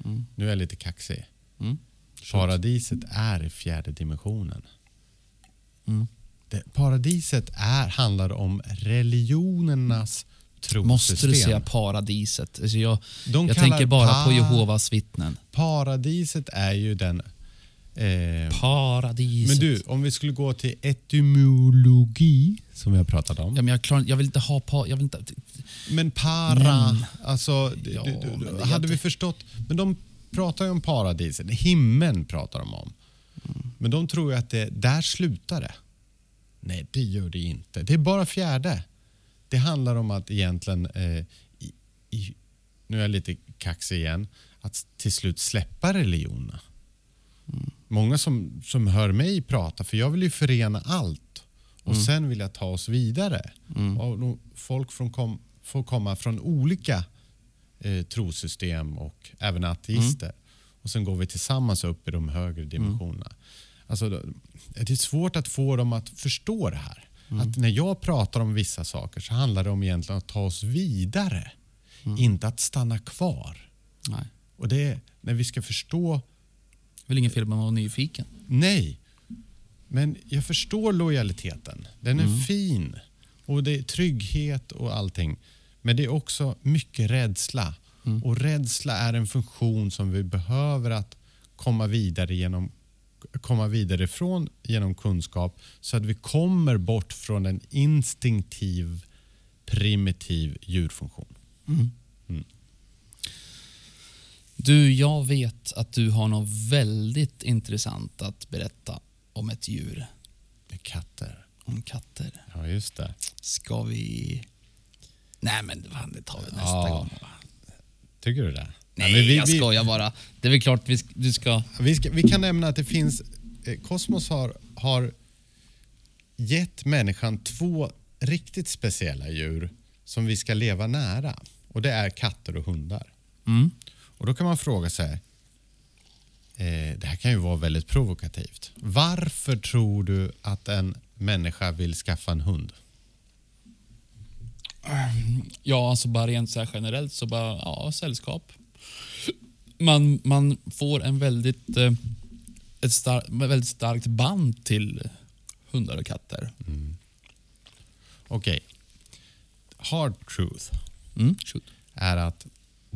Mm. Nu är jag lite kaxig. Mm. Paradiset är i fjärde dimensionen. Mm. Det, paradiset är, handlar om religionernas trosystem. Måste du säga paradiset? Alltså jag jag tänker bara på pa- Jehovas vittnen. Paradiset är ju den Eh, Paradiset. men du, om vi skulle gå till etymologi, som vi har pratat om. Ja, men jag, klar, jag vill inte ha pa, jag vill inte, Men para, Men- alltså, Ja, d- d- men det är hade vi inte- förstått, men de pratar ju om paradiset, himlen pratar de om. Mm. Men de tror ju att det, där slutar det. Nej, det gör det inte. Det är bara fjärde. Det handlar om att egentligen, eh, i, i, nu är jag lite kaxig igen, att till slut släppa religionerna. Mm. Många som, som hör mig prata, för jag vill ju förena allt och Mm. sen vill jag ta oss vidare. Då folk från kom, får komma från olika eh, trosystem och även ateister. Och sen går vi tillsammans upp i de högre dimensionerna. Alltså, det är svårt att få dem att förstå det här. Att när jag pratar om vissa saker så handlar det om egentligen att ta oss vidare. Inte att stanna kvar. nej. Och det är när vi ska förstå väl ingen fel med att vara nyfiken. Nej, men jag förstår lojaliteten. Den är fin och det är trygghet och allting. Men det är också mycket rädsla. Och rädsla är en funktion som vi behöver att komma vidare genom komma vidare ifrån genom kunskap så att vi kommer bort från en instinktiv primitiv djurfunktion. Du, jag vet att du har något väldigt intressant att berätta om ett djur. Katter. Om katter. Ja, just det. Ska vi... Nej, men fan, det tar vi nästa Ja. gång. Va? Tycker du det? Nej, men vi- jag vi- skojar bara. Det är väl klart vi, du ska... Vi, ska, vi kan nämna att det finns... Eh, Kosmos har, har gett människan två riktigt speciella djur som vi ska leva nära. Och Det är katter och hundar. Mm. Och Då kan man fråga sig... Eh, det här kan ju vara väldigt provokativt. Varför tror du att en människa vill skaffa en hund? Ja, alltså bara rent så här generellt så bara, ja, sällskap. Man, man får en väldigt, eh, ett star, väldigt starkt band till hundar och katter. Okej. Hard truth Mm. är att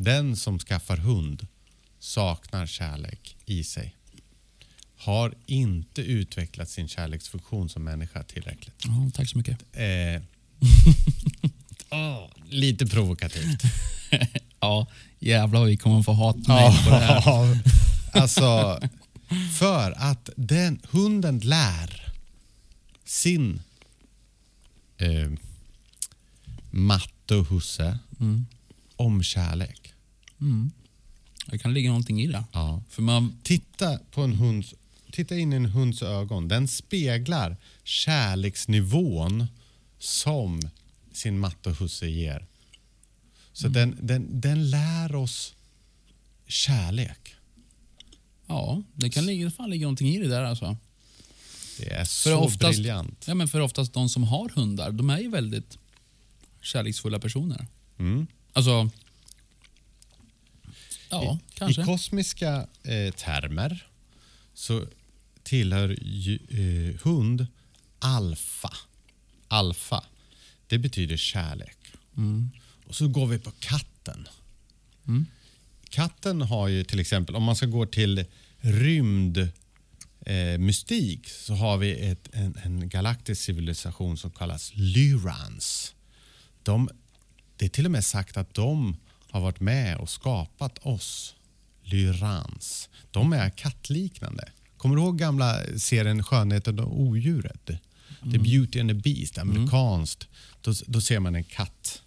den som skaffar hund saknar kärlek i sig. Har inte utvecklat sin kärleksfunktion som människa tillräckligt. Ja, tack så mycket. Eh, åh, *laughs* lite provokativt. *laughs* Ja, jävlar vi kommer få hat på det här. *laughs* Alltså, för att den, hunden lär sin eh, matte och husse Mm. om kärlek. Mm. Det kan ligga någonting i det. Ja. För man, Titta, på en hunds, titta in i en hunds ögon. Den speglar kärleksnivån som sin matte och husse ger. Så den, den, den lär oss kärlek. ja, det kan ligga, fan ligga någonting i det där alltså. Det är För så oftast, briljant. ja, men för oftast de som har hundar, de är ju väldigt kärleksfulla personer. Mm. Alltså, ja, I, kanske. I kosmiska eh, termer så tillhör ju, eh, hund alfa. Alfa, det betyder kärlek. Mm. Och så går vi på katten. Mm. Katten har ju till exempel, om man ska gå till rymd eh, mystik så har vi ett, en, en galaktisk civilisation som kallas Lyrans. De, det är till och med sagt att de har varit med och skapat oss. Lyrans. De är kattliknande. Kommer du ihåg gamla serien Skönheten och odjuret? The Beauty and the Beast, amerikanskt. Då, då ser man en katt.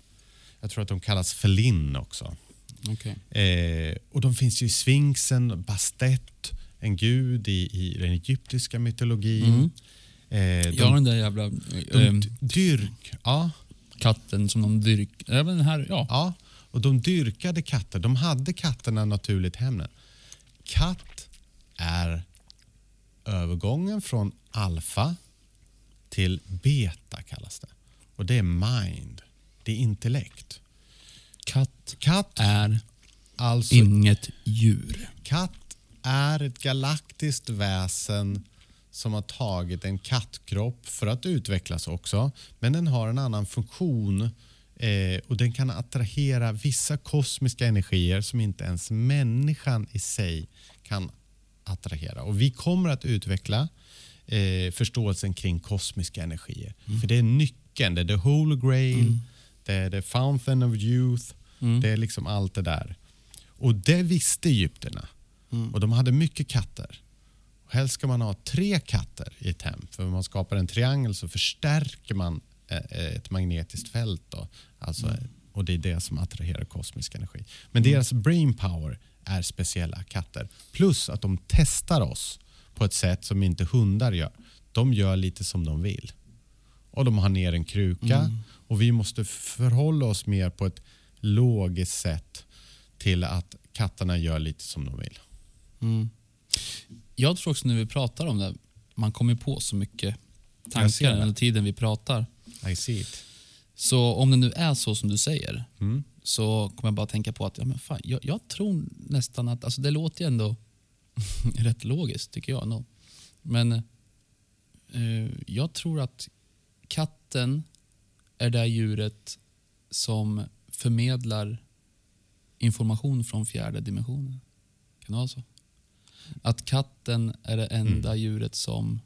Jag tror att de kallas felin också. Okej. Eh, och de finns ju i Sfinxen, Bastet, en gud i, i den egyptiska mytologin. Eh, de, har den där jävla d- dyrk, ja, katten som de dyrk... Även den här, ja. ja, och de dyrkade katter. De hade katterna naturligt hemmen. Katt är övergången från alfa till beta kallas det. Och det är mind. Det är intellekt. Katt Katt, är alltså inget djur. Katt är ett galaktiskt väsen som har tagit en kattkropp för att utvecklas också. Men den har en annan funktion eh, och den kan attrahera vissa kosmiska energier som inte ens människan i sig kan attrahera. Och vi kommer att utveckla eh, förståelsen kring kosmiska energier. För det är nyckeln, det är the holy grail, det är the fountain of youth, det är liksom allt det där. Och det visste egyptierna. Och de hade mycket katter. Och helst ska man ha tre katter i ett hem. För om man skapar en triangel så förstärker man ett magnetiskt fält. Då. Alltså, Och det är det som attraherar kosmisk energi. Men deras brain power är speciella katter. Plus att de testar oss på ett sätt som inte hundar gör. De gör lite som de vill. Och de har ner en kruka och vi måste förhålla oss mer på ett logiskt sätt till att katterna gör lite som de vill. Jag tror också när vi pratar om det, man kommer på så mycket tankar under tiden vi pratar. I see it. Så om det nu är så som du säger, Mm. så kommer jag bara tänka på att ja, men fan, jag, jag tror nästan att, alltså det låter ju ändå *laughs* rätt logiskt tycker jag. Ändå. Men eh, jag tror att katten är det djuret som förmedlar information från fjärde dimensionen. Kan det vara så? Att katten är det enda Mm. djuret som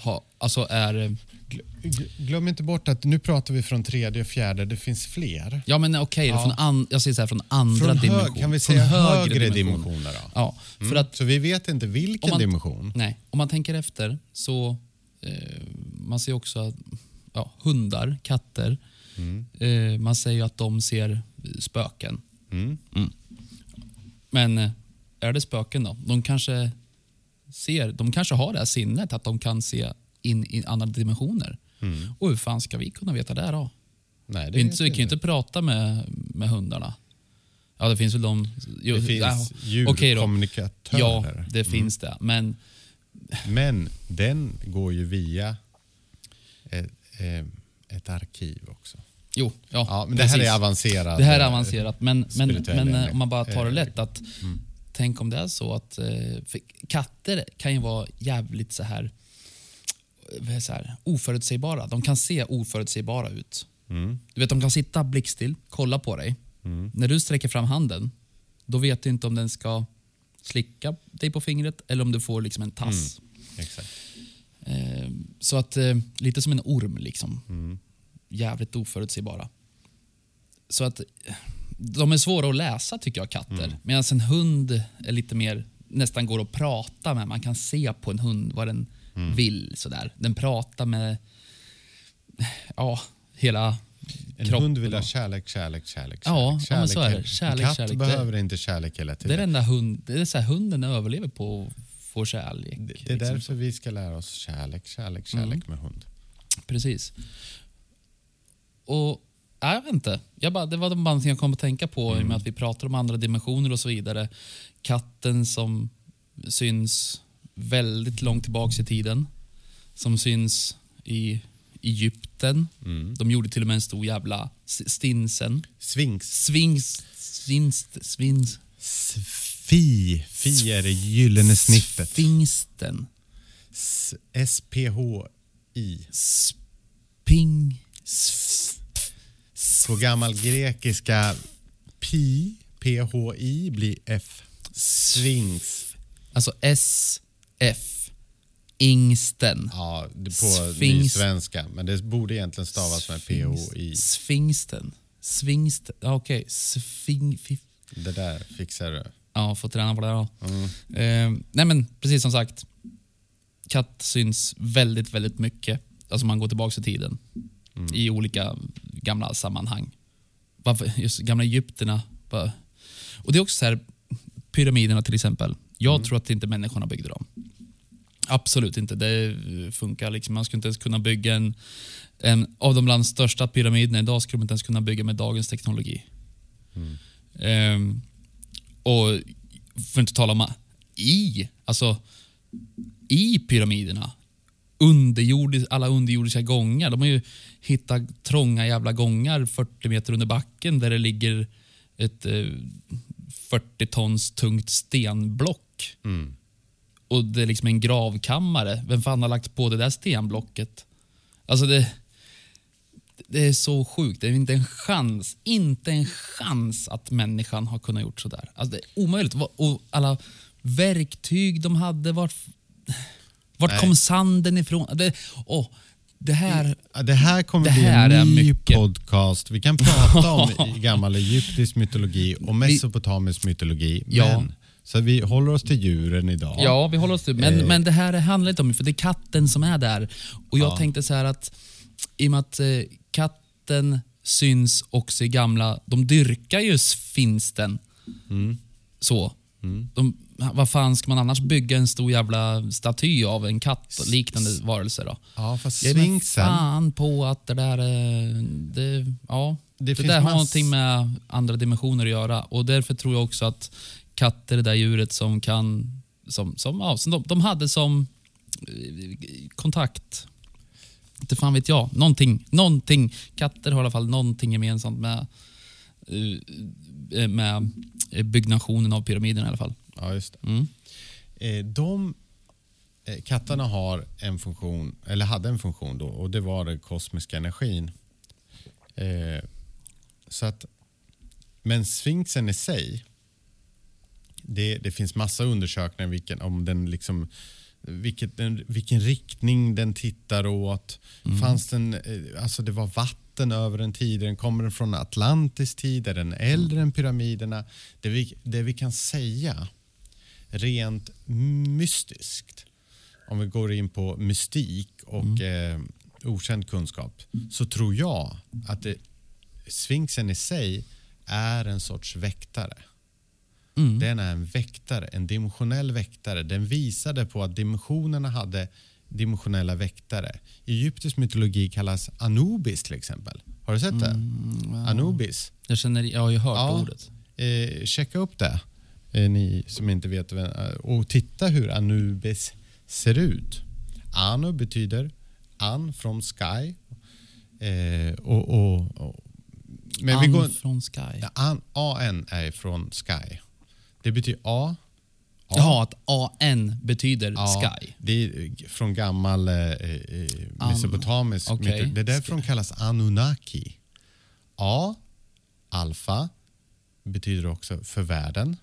har, alltså är eh, Gl- Glöm inte bort att nu pratar vi från tredje och fjärde, det finns fler. Ja men okej, Ja. från an, jag säger så här, från andra Från dimensioner. kan vi Från säga högre, dimensioner då? Ja, för Mm. att Så vi vet inte vilken man- dimension. nej, om man tänker efter så eh, man ser också att ja, hundar, katter, Mm. eh, man säger att de ser spöken. Mm. Men eh, är det spöken då? De kanske ser, de kanske har det här sinnet att de kan se in i andra dimensioner. Mm. Och hur fan ska vi kunna veta det då? Nej, Det är inte, vi kan ju inte. prata med, med hundarna. Ja, det finns väl de... Jo, Det finns djurkommunikatörer. Ja, det Mm. finns det. Men Men den går ju via ett, eh, ett arkiv också. jo, ja, Ja, men det här är avancerat. Det här är eh, avancerat, men, men, men eh, om man bara tar det lätt att tänk om det är så att eh, katter kan ju vara jävligt så här, så här oförutsägbara. De kan se oförutsägbara ut. Mm. Du vet, de kan sitta blickstill, kolla på dig. Mm. När du sträcker fram handen, då vet du inte om den ska slicka dig på fingret eller om du får liksom en tass. Exakt. Eh, så att eh, lite som en orm liksom. Mm. Jävligt oförutsägbara. Så att eh, de är svåra att läsa tycker jag, katter. Mm. Medan en hund är lite mer, nästan går att prata med. Man kan se på en hund vad den Mm. vill. Sådär. Den pratar med ja, hela En kroppen. hund vill ha kärlek, kärlek, kärlek. Ja, kärlek. ja, men så är det. En Kärlek, katt kärlek. Det- behöver inte kärlek hela Det är tiden. det enda hund, det är så här, hunden överlever på att få kärlek. Det, det är liksom. därför vi ska lära oss kärlek, kärlek, kärlek med hund. Precis. Och ja, jag vet inte. Jag bara, det var de band som jag kom att tänka på i och med att vi pratar om andra dimensioner och så vidare. Katten som syns väldigt långt tillbaks i tiden. Som syns i Egypten. De gjorde till och med en stor jävla stinsen. Sphinx. Svings... Svinst... Svins... Fi. Fi är det gyllene snittet. Sfinsten. S- S-P-H-I. Sping... På gammal grekiska pi, P-H-I, blir F. Sphinx. Alltså S-F. Ingsten. Ja, det- på Sphinx. nysvenska. Men det borde egentligen stavas med P-H-I. Sfingsten. Svingsten. Okej. Sfing... fif- Det där fixar du. Ja, får träna på det då. Mm. Eh, nej men precis som sagt. Katt syns väldigt, väldigt mycket. Alltså man går tillbaka i tiden. Mm. I olika gamla sammanhang. Varför, just gamla egyptierna. Bara. Och det är också så här, pyramiderna till exempel. Jag Mm. tror att inte människorna byggde dem. Absolut inte. Det funkar liksom. Man skulle inte ens kunna bygga en, en av de bland största pyramiderna idag skulle man inte ens kunna bygga med dagens teknologi. Ehm, och för att inte tala om i, alltså i pyramiderna, underjordisk, alla underjordiska gångar. De har ju hittat trånga jävla gångar 40 meter under backen där det ligger ett eh, 40 tons tungt stenblock. Mm. Och det är liksom en gravkammare. Vem fan har lagt på det där stenblocket? Alltså det, det är så sjukt. Det är inte en chans, inte en chans att människan har kunnat gjort sådär. Alltså det är omöjligt. Och alla verktyg de hade. Vart, vart Nej. kom sanden ifrån? Det, åh, det här... Det här kommer Det bli här är en ny mycket. podcast. Vi kan *laughs* prata om gammal egyptisk mytologi och mesopotamisk mytologi. Ja. Men, så vi håller oss till djuren idag. Ja, vi håller oss till men, Eh. men det här handlar inte om för det är katten som är där. Och jag Ja. tänkte så här att i och med att eh, katten syns också i gamla, de dyrkar ju finsten. Mm. Så. De, vad fan ska man annars bygga en stor jävla staty av en katt och liknande varelse då? Ja, fast Jag sfinxen, fan på att det där är... Det, ja, Det det, där har någonting med andra dimensioner att göra. Och Därför tror jag också att katter är det där djuret som kan... Som, som, ja, som de, de hade som eh, kontakt. Inte fan vet jag. Någonting. någonting. Katter har i alla fall någonting gemensamt med, eh, med byggnationen av pyramiden i alla fall. Ja, just. Mm. Eh, de, eh, katterna har en funktion, eller hade en funktion då, och det var den kosmiska energin. Eh, så att, men sfinxen i sig, det, det finns massa undersökningar vilken, om den liksom, vilket, den, vilken riktning den tittar åt. Fanns den, eh, alltså det var vatten över den tiden, kommer den från Atlantis tid, är den äldre än pyramiderna? Det vi, det vi kan säga rent mystiskt, om vi går in på mystik och eh, okänd kunskap, så tror jag att det, sfinxen i sig är en sorts väktare. Mm. Den är en väktare, en dimensionell väktare. Den visade på att dimensionerna hade dimensionella väktare. I egyptisk mytologi kallas Anubis till exempel. Har du sett det? Anubis. Jag, känner, jag har hört Ja. ordet. Eh, checka upp det, ni som inte vet. eh, Och titta hur Anubis ser ut. Anu betyder an from sky. Eh, och, och, och, men vi An går, från Sky. Ja, an, AN är från sky. Det betyder A. A. Jaha, att AN betyder Ja, Sky. Det är från gammal eh, eh, mesopotamisk okej. mytologi. Det är därför de kallas Anunnaki. A, alfa, betyder också för världen.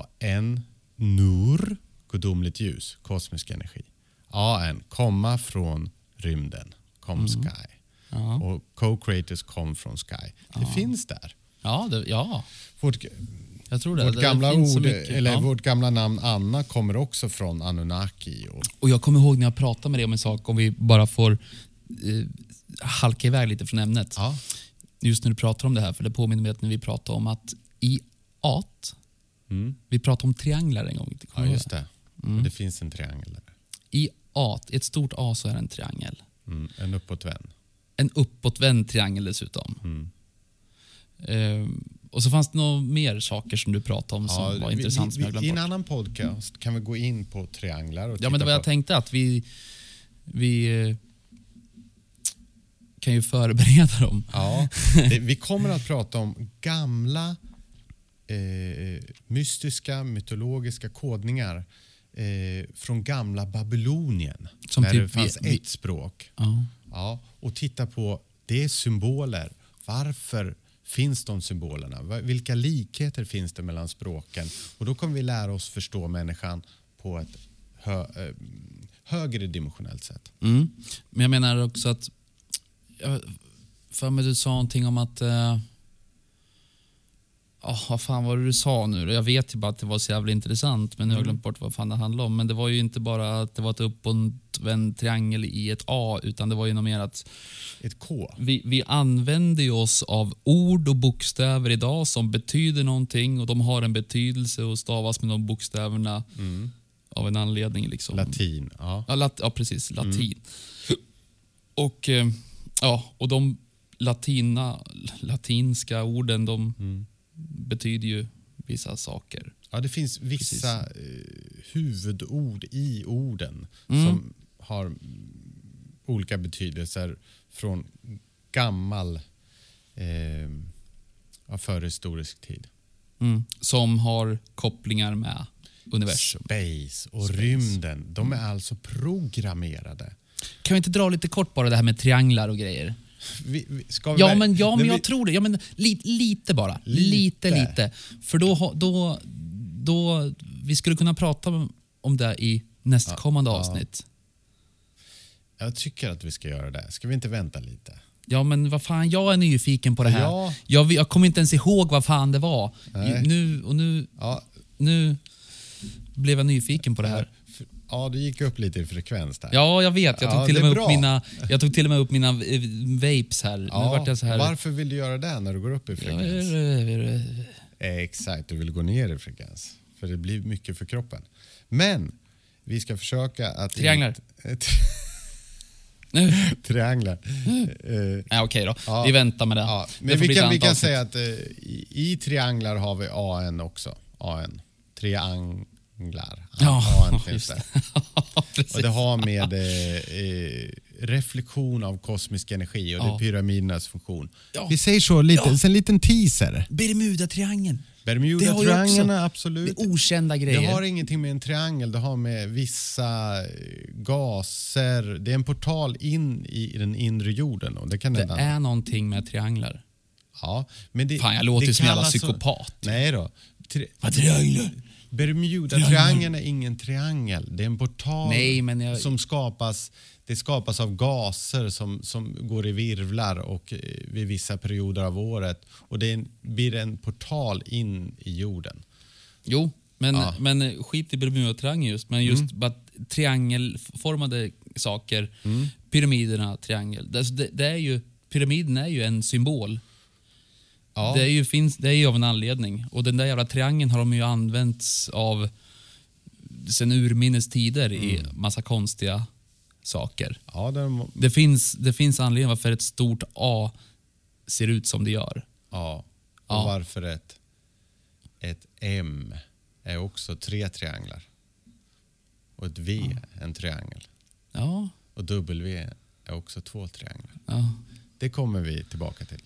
Och N, nur, gudomligt ljus, kosmisk energi. AN, komma från rymden, kom sky. Ja, Och co-creators kom från sky. Det finns där. ja, det, ja Vårt, jag tror det. vårt det gamla ord, mycket. eller ja. vårt gamla namn Anna kommer också från Anunnaki. Och, Och jag kommer ihåg när jag pratade med dig om en sak, om vi bara får eh, halka iväg lite från ämnet. ja, Just när du pratar om det här, för det påminner mig att när vi pratade om att i art, mm. vi pratade om trianglar en gång. ja just det. Mm. Det finns en triangel där. I i ett stort A så är det en triangel. Mm. En uppåtvänd. En uppåtvänd triangel dessutom. Mm. Ehm, och så fanns det nog mer saker som du pratade om som var vi- intressant vi, vi, I en annan podcast kan vi gå in på trianglar och Ja, men det var jag tänkte att vi, vi eh, kan ju förbereda dem. Ja, det, *laughs* vi kommer att prata om gamla eh, mystiska, mytologiska kodningar eh, från gamla Babylonien. Som där typ det fanns vi- vi- ett språk. Ja. Ja, och titta på det är symboler. Varför finns de symbolerna? Vilka likheter finns det mellan språken? Och då kommer vi lära oss förstå människan på ett hö, eh, högre dimensionellt sätt. Mm. Men jag menar också att... Jag, för mig du sa någonting om att... Eh, oh, vad fan var det du sa nu? Jag vet ju bara att det var så jävla intressant, men nu har jag glömt bort vad fan det handlade om. Men det var ju inte bara att det var ett uppåtvänd triangel i ett A, utan det var ju nog mer att Ett K. vi, vi använder ju oss av ord och bokstäver idag som betyder någonting och de har en betydelse och stavas med de bokstäverna av en anledning. Liksom. Latin. Ja. Ja, lat, ja precis. Latin. Och, eh, ja, och de latina, latinska orden de betyder ju vissa saker. Ja, det finns vissa eh, huvudord i orden Mm. som har mm, olika betydelser från gammal eh, förhistorisk tid. Mm. Som har kopplingar med universum. Space och Space. rymden, de är alltså programmerade. Kan vi inte dra lite kort bara det här med trianglar och grejer? Vi, vi, vi Ja, men, ja, men jag tror det. Ja, men, li, lite bara. Lite. Lite, lite. För då, då, då, vi skulle kunna prata om det i nästkommande Ja, ja. avsnitt. Jag tycker att vi ska göra det. Ska vi inte vänta lite? Ja, men vad fan, jag är nyfiken på det här. Ja. Jag, jag kommer inte ens ihåg vad fan det var. Nej. Nu, och nu, Ja, nu blev jag nyfiken på det här. Ja du gick upp lite i frekvens där. Ja, jag vet. Jag tog, Ja, till, det och med upp mina, jag tog till och med upp mina eh, vapes här. nu jag så här. Varför vill du göra det när du går upp i frekvens? Exakt, du vill gå ner i frekvens. För det blir mycket för kroppen. Men vi ska försöka att... Trianglar. inte- *laughs* Nu. Trianglar. Eh, Nej, okej då. Ja. Vi väntar med det. ja, Det men får vi kan, vi kan säga att eh, i, i trianglar har vi AN också. AN. Trianglar. Ja, finns det. *laughs* Precis. Och det har med eh, eh, reflektion av kosmisk energi och det Ja. är pyramidernas funktion. Ja. Vi säger så, lite, Ja. en liten teaser. Bermuda-triangeln. Det också- absolut. Det är okända Det grejer. har ingenting med en triangel, det har med vissa eh, gaser. Det är en portal in i den inre jorden. Och det kan Det är någonting med trianglar. ja, men det, Fan, jag låter det som en jävla psykopat. Nej då. Tri- Vad trianglar? Bermuda-triangeln är ingen triangel. Det är en portal Nej, men jag- som skapas, det skapas av gaser som, som går i virvlar och eh, vid vissa perioder av året. Och det en, blir en portal in i jorden. Jo, men, Ja. men skit i Bermuda-triangeln just. Men just bara triangelformade saker. Pyramiderna, triangel. Det, det är ju, pyramiden är ju en symbol. Ja. Det, är ju, finns, det är ju av en anledning. Och den där jävla triangeln har de ju använts av sen urminnes tider i massa konstiga saker. Ja, de, Det finns, det finns anledning varför ett stort A ser ut som det gör. ja. Och Ja. varför ett, ett M är också tre trianglar. Och ett V en triangel. Ja, Och W är också två trianglar. ja, Det kommer vi tillbaka till.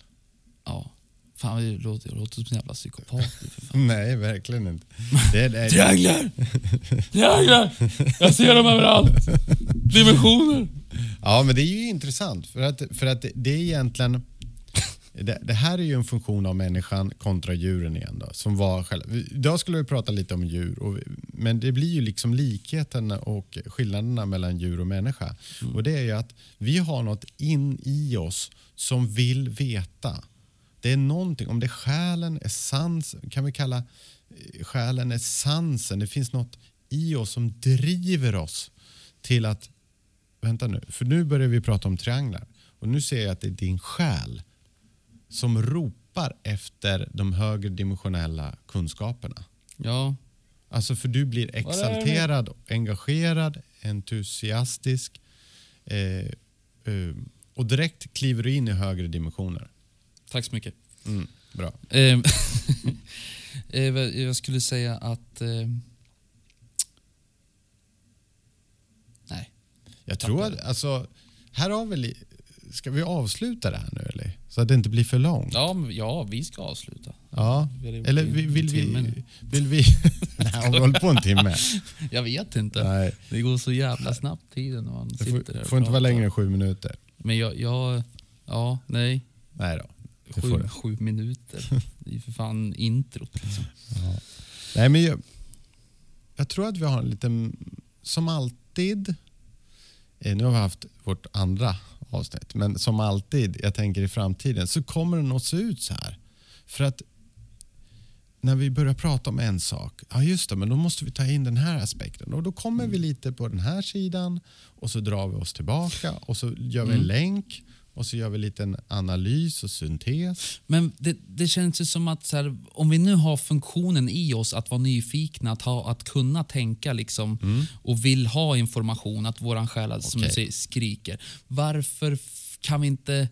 ja. Fan, jag låter, jag låter som en jävla psykopat. för fan. Nej, verkligen inte. Det, det, Trianglar! Trianglar! Jag ser dem överallt. Dimensioner. Ja, men det är ju intressant för att, för att det, är egentligen det, det här är ju en funktion av människan kontra djuren igen. Då, som var själva. Idag skulle vi prata lite om djur, och, men det blir ju liksom likheten och skillnaderna mellan djur och människa. Och det är ju att vi har något in i oss som vill veta. Det är någonting, om det är själen, essens, kan vi kalla eh, själen essensen. Det finns något i oss som driver oss till att vänta nu, för nu börjar vi prata om trianglar. Och nu ser jag att det är din själ som ropar efter de högre dimensionella kunskaperna. Ja, Alltså för du blir är exalterad, engagerad, entusiastisk eh, eh, och direkt kliver du in i högre dimensioner. Tack så mycket. Mm, bra. *laughs* Eh, eh, jag skulle säga att... Eh, nej. Jag tror att, alltså, här har vi, ska vi avsluta det här nu eller? Så att det inte blir för långt. Ja, men, ja, vi ska avsluta. Ja. Eller vill, vill vi... Vill vi *laughs* Nej, har vi hållit på en timme? *laughs* Jag vet inte. Nej. Det går så jävla snabbt tiden när man Det sitter får, där och får inte vara längre än sju minuter. Men jag, jag ja, nej. Nej då. Sju, sju minuter. Det är ju för fan introt. Liksom. Nej, men jag, jag tror att vi har en liten, som alltid, eh, nu har vi haft vårt andra avsnitt, men som alltid, jag tänker i framtiden, så kommer den att se ut så här. För att när vi börjar prata om en sak, ja just det, men då måste vi ta in den här aspekten. Och då kommer vi lite på den här sidan och så drar vi oss tillbaka och så gör vi en länk och så gör vi en analys och syntes. Men det, det känns ju som att här, om vi nu har funktionen i oss att vara nyfikna, att, ha, att kunna tänka liksom, och vill ha information, att våran själ som du Okej. säger, skriker. Varför kan vi inte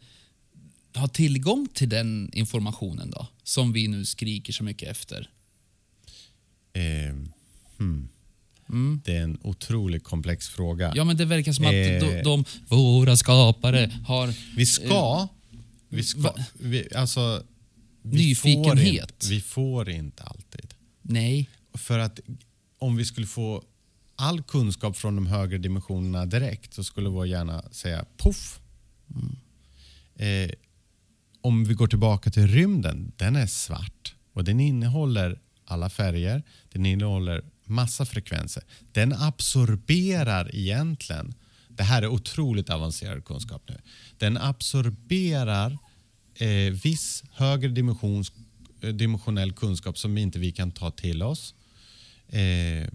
ha tillgång till den informationen då? Som vi nu skriker så mycket efter. Eh, hmm. Det är en otroligt komplex fråga. Ja, men det verkar som att Eh. de, de, våra skapare har... Vi ska... Vi ska vi, alltså, vi Får Nyfikenhet. inte, vi får inte alltid. Nej. För att om vi skulle få all kunskap från de högre dimensionerna direkt så skulle vår hjärna säga poff. Eh, om vi går tillbaka till rymden, den är svart och den innehåller alla färger, den innehåller massa frekvenser. Den absorberar egentligen, det här är otroligt avancerad kunskap nu, den absorberar eh, viss högre dimensions, eh, dimensionell kunskap som inte vi kan ta till oss. Eh,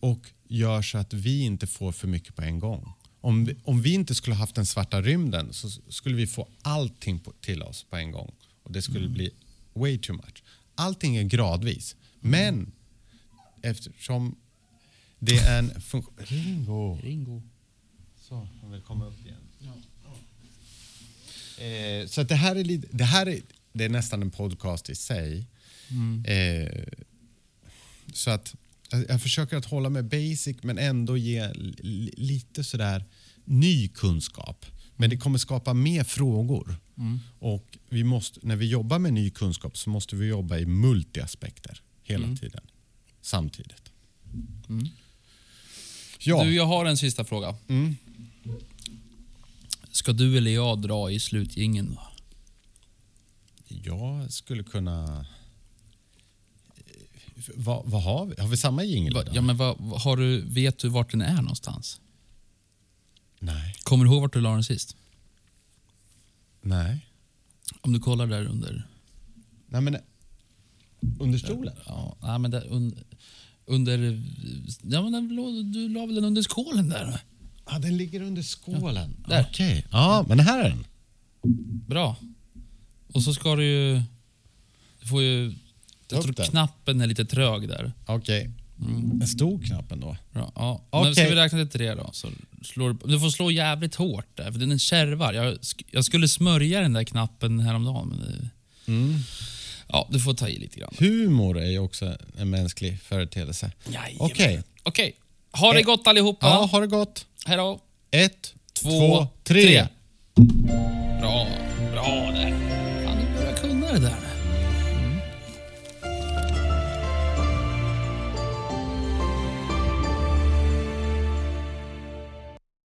och gör så att vi inte får för mycket på en gång. Om vi, om vi inte skulle haft den svarta rymden så skulle vi få allting på, till oss på en gång. Och Det skulle bli way too much. Allting är gradvis. Men eftersom det är en funktion... Ringo! Ringo. Så, han vill komma upp igen. Eh, så att det här är, lite, det här är, det är nästan en podcast i sig. Eh, så att jag, försöker att hålla mig basic men ändå ge li, lite sådär ny kunskap. Men det kommer skapa mer frågor. Och vi måste, när vi jobbar med ny kunskap så måste vi jobba i multiaspekter hela tiden. Samtidigt. Ja. Du, jag har en sista fråga. Mm. Ska du eller jag dra i slutgingen? då? Jag skulle kunna... Eh, Vad, vad har vi? Har vi samma jingel ja, men vad, vad- har du, vet du vart den är någonstans? Nej. Kommer du ihåg vart du la den sist? Nej. Om du kollar där under... Nej men, under stolen? Ja, nej, men där, un, under... Ja, men den, du la väl den under skålen där? Ja, den ligger under skålen. där. Okej. Ja, men här är den. Bra. Och så ska du ju... Du får ju... Jag tror knappen är lite trög där. Okej. En stor knapp ändå. Bra, ja. Men ska vi räkna till tre då? Så slår, du- du får slå jävligt hårt där, för den kärvar. Jag, jag skulle smörja den där knappen häromdagen, men det, Mm. Ja, du får ta i lite grann. Humor är ju också en mänsklig företeelse. Okej. Okej. Ha det gott allihopa. Ja, ha det gott. Hej då. Ett, Två, två, tre. tre. Bra. Bra där. Fan, du börjar kunna det där.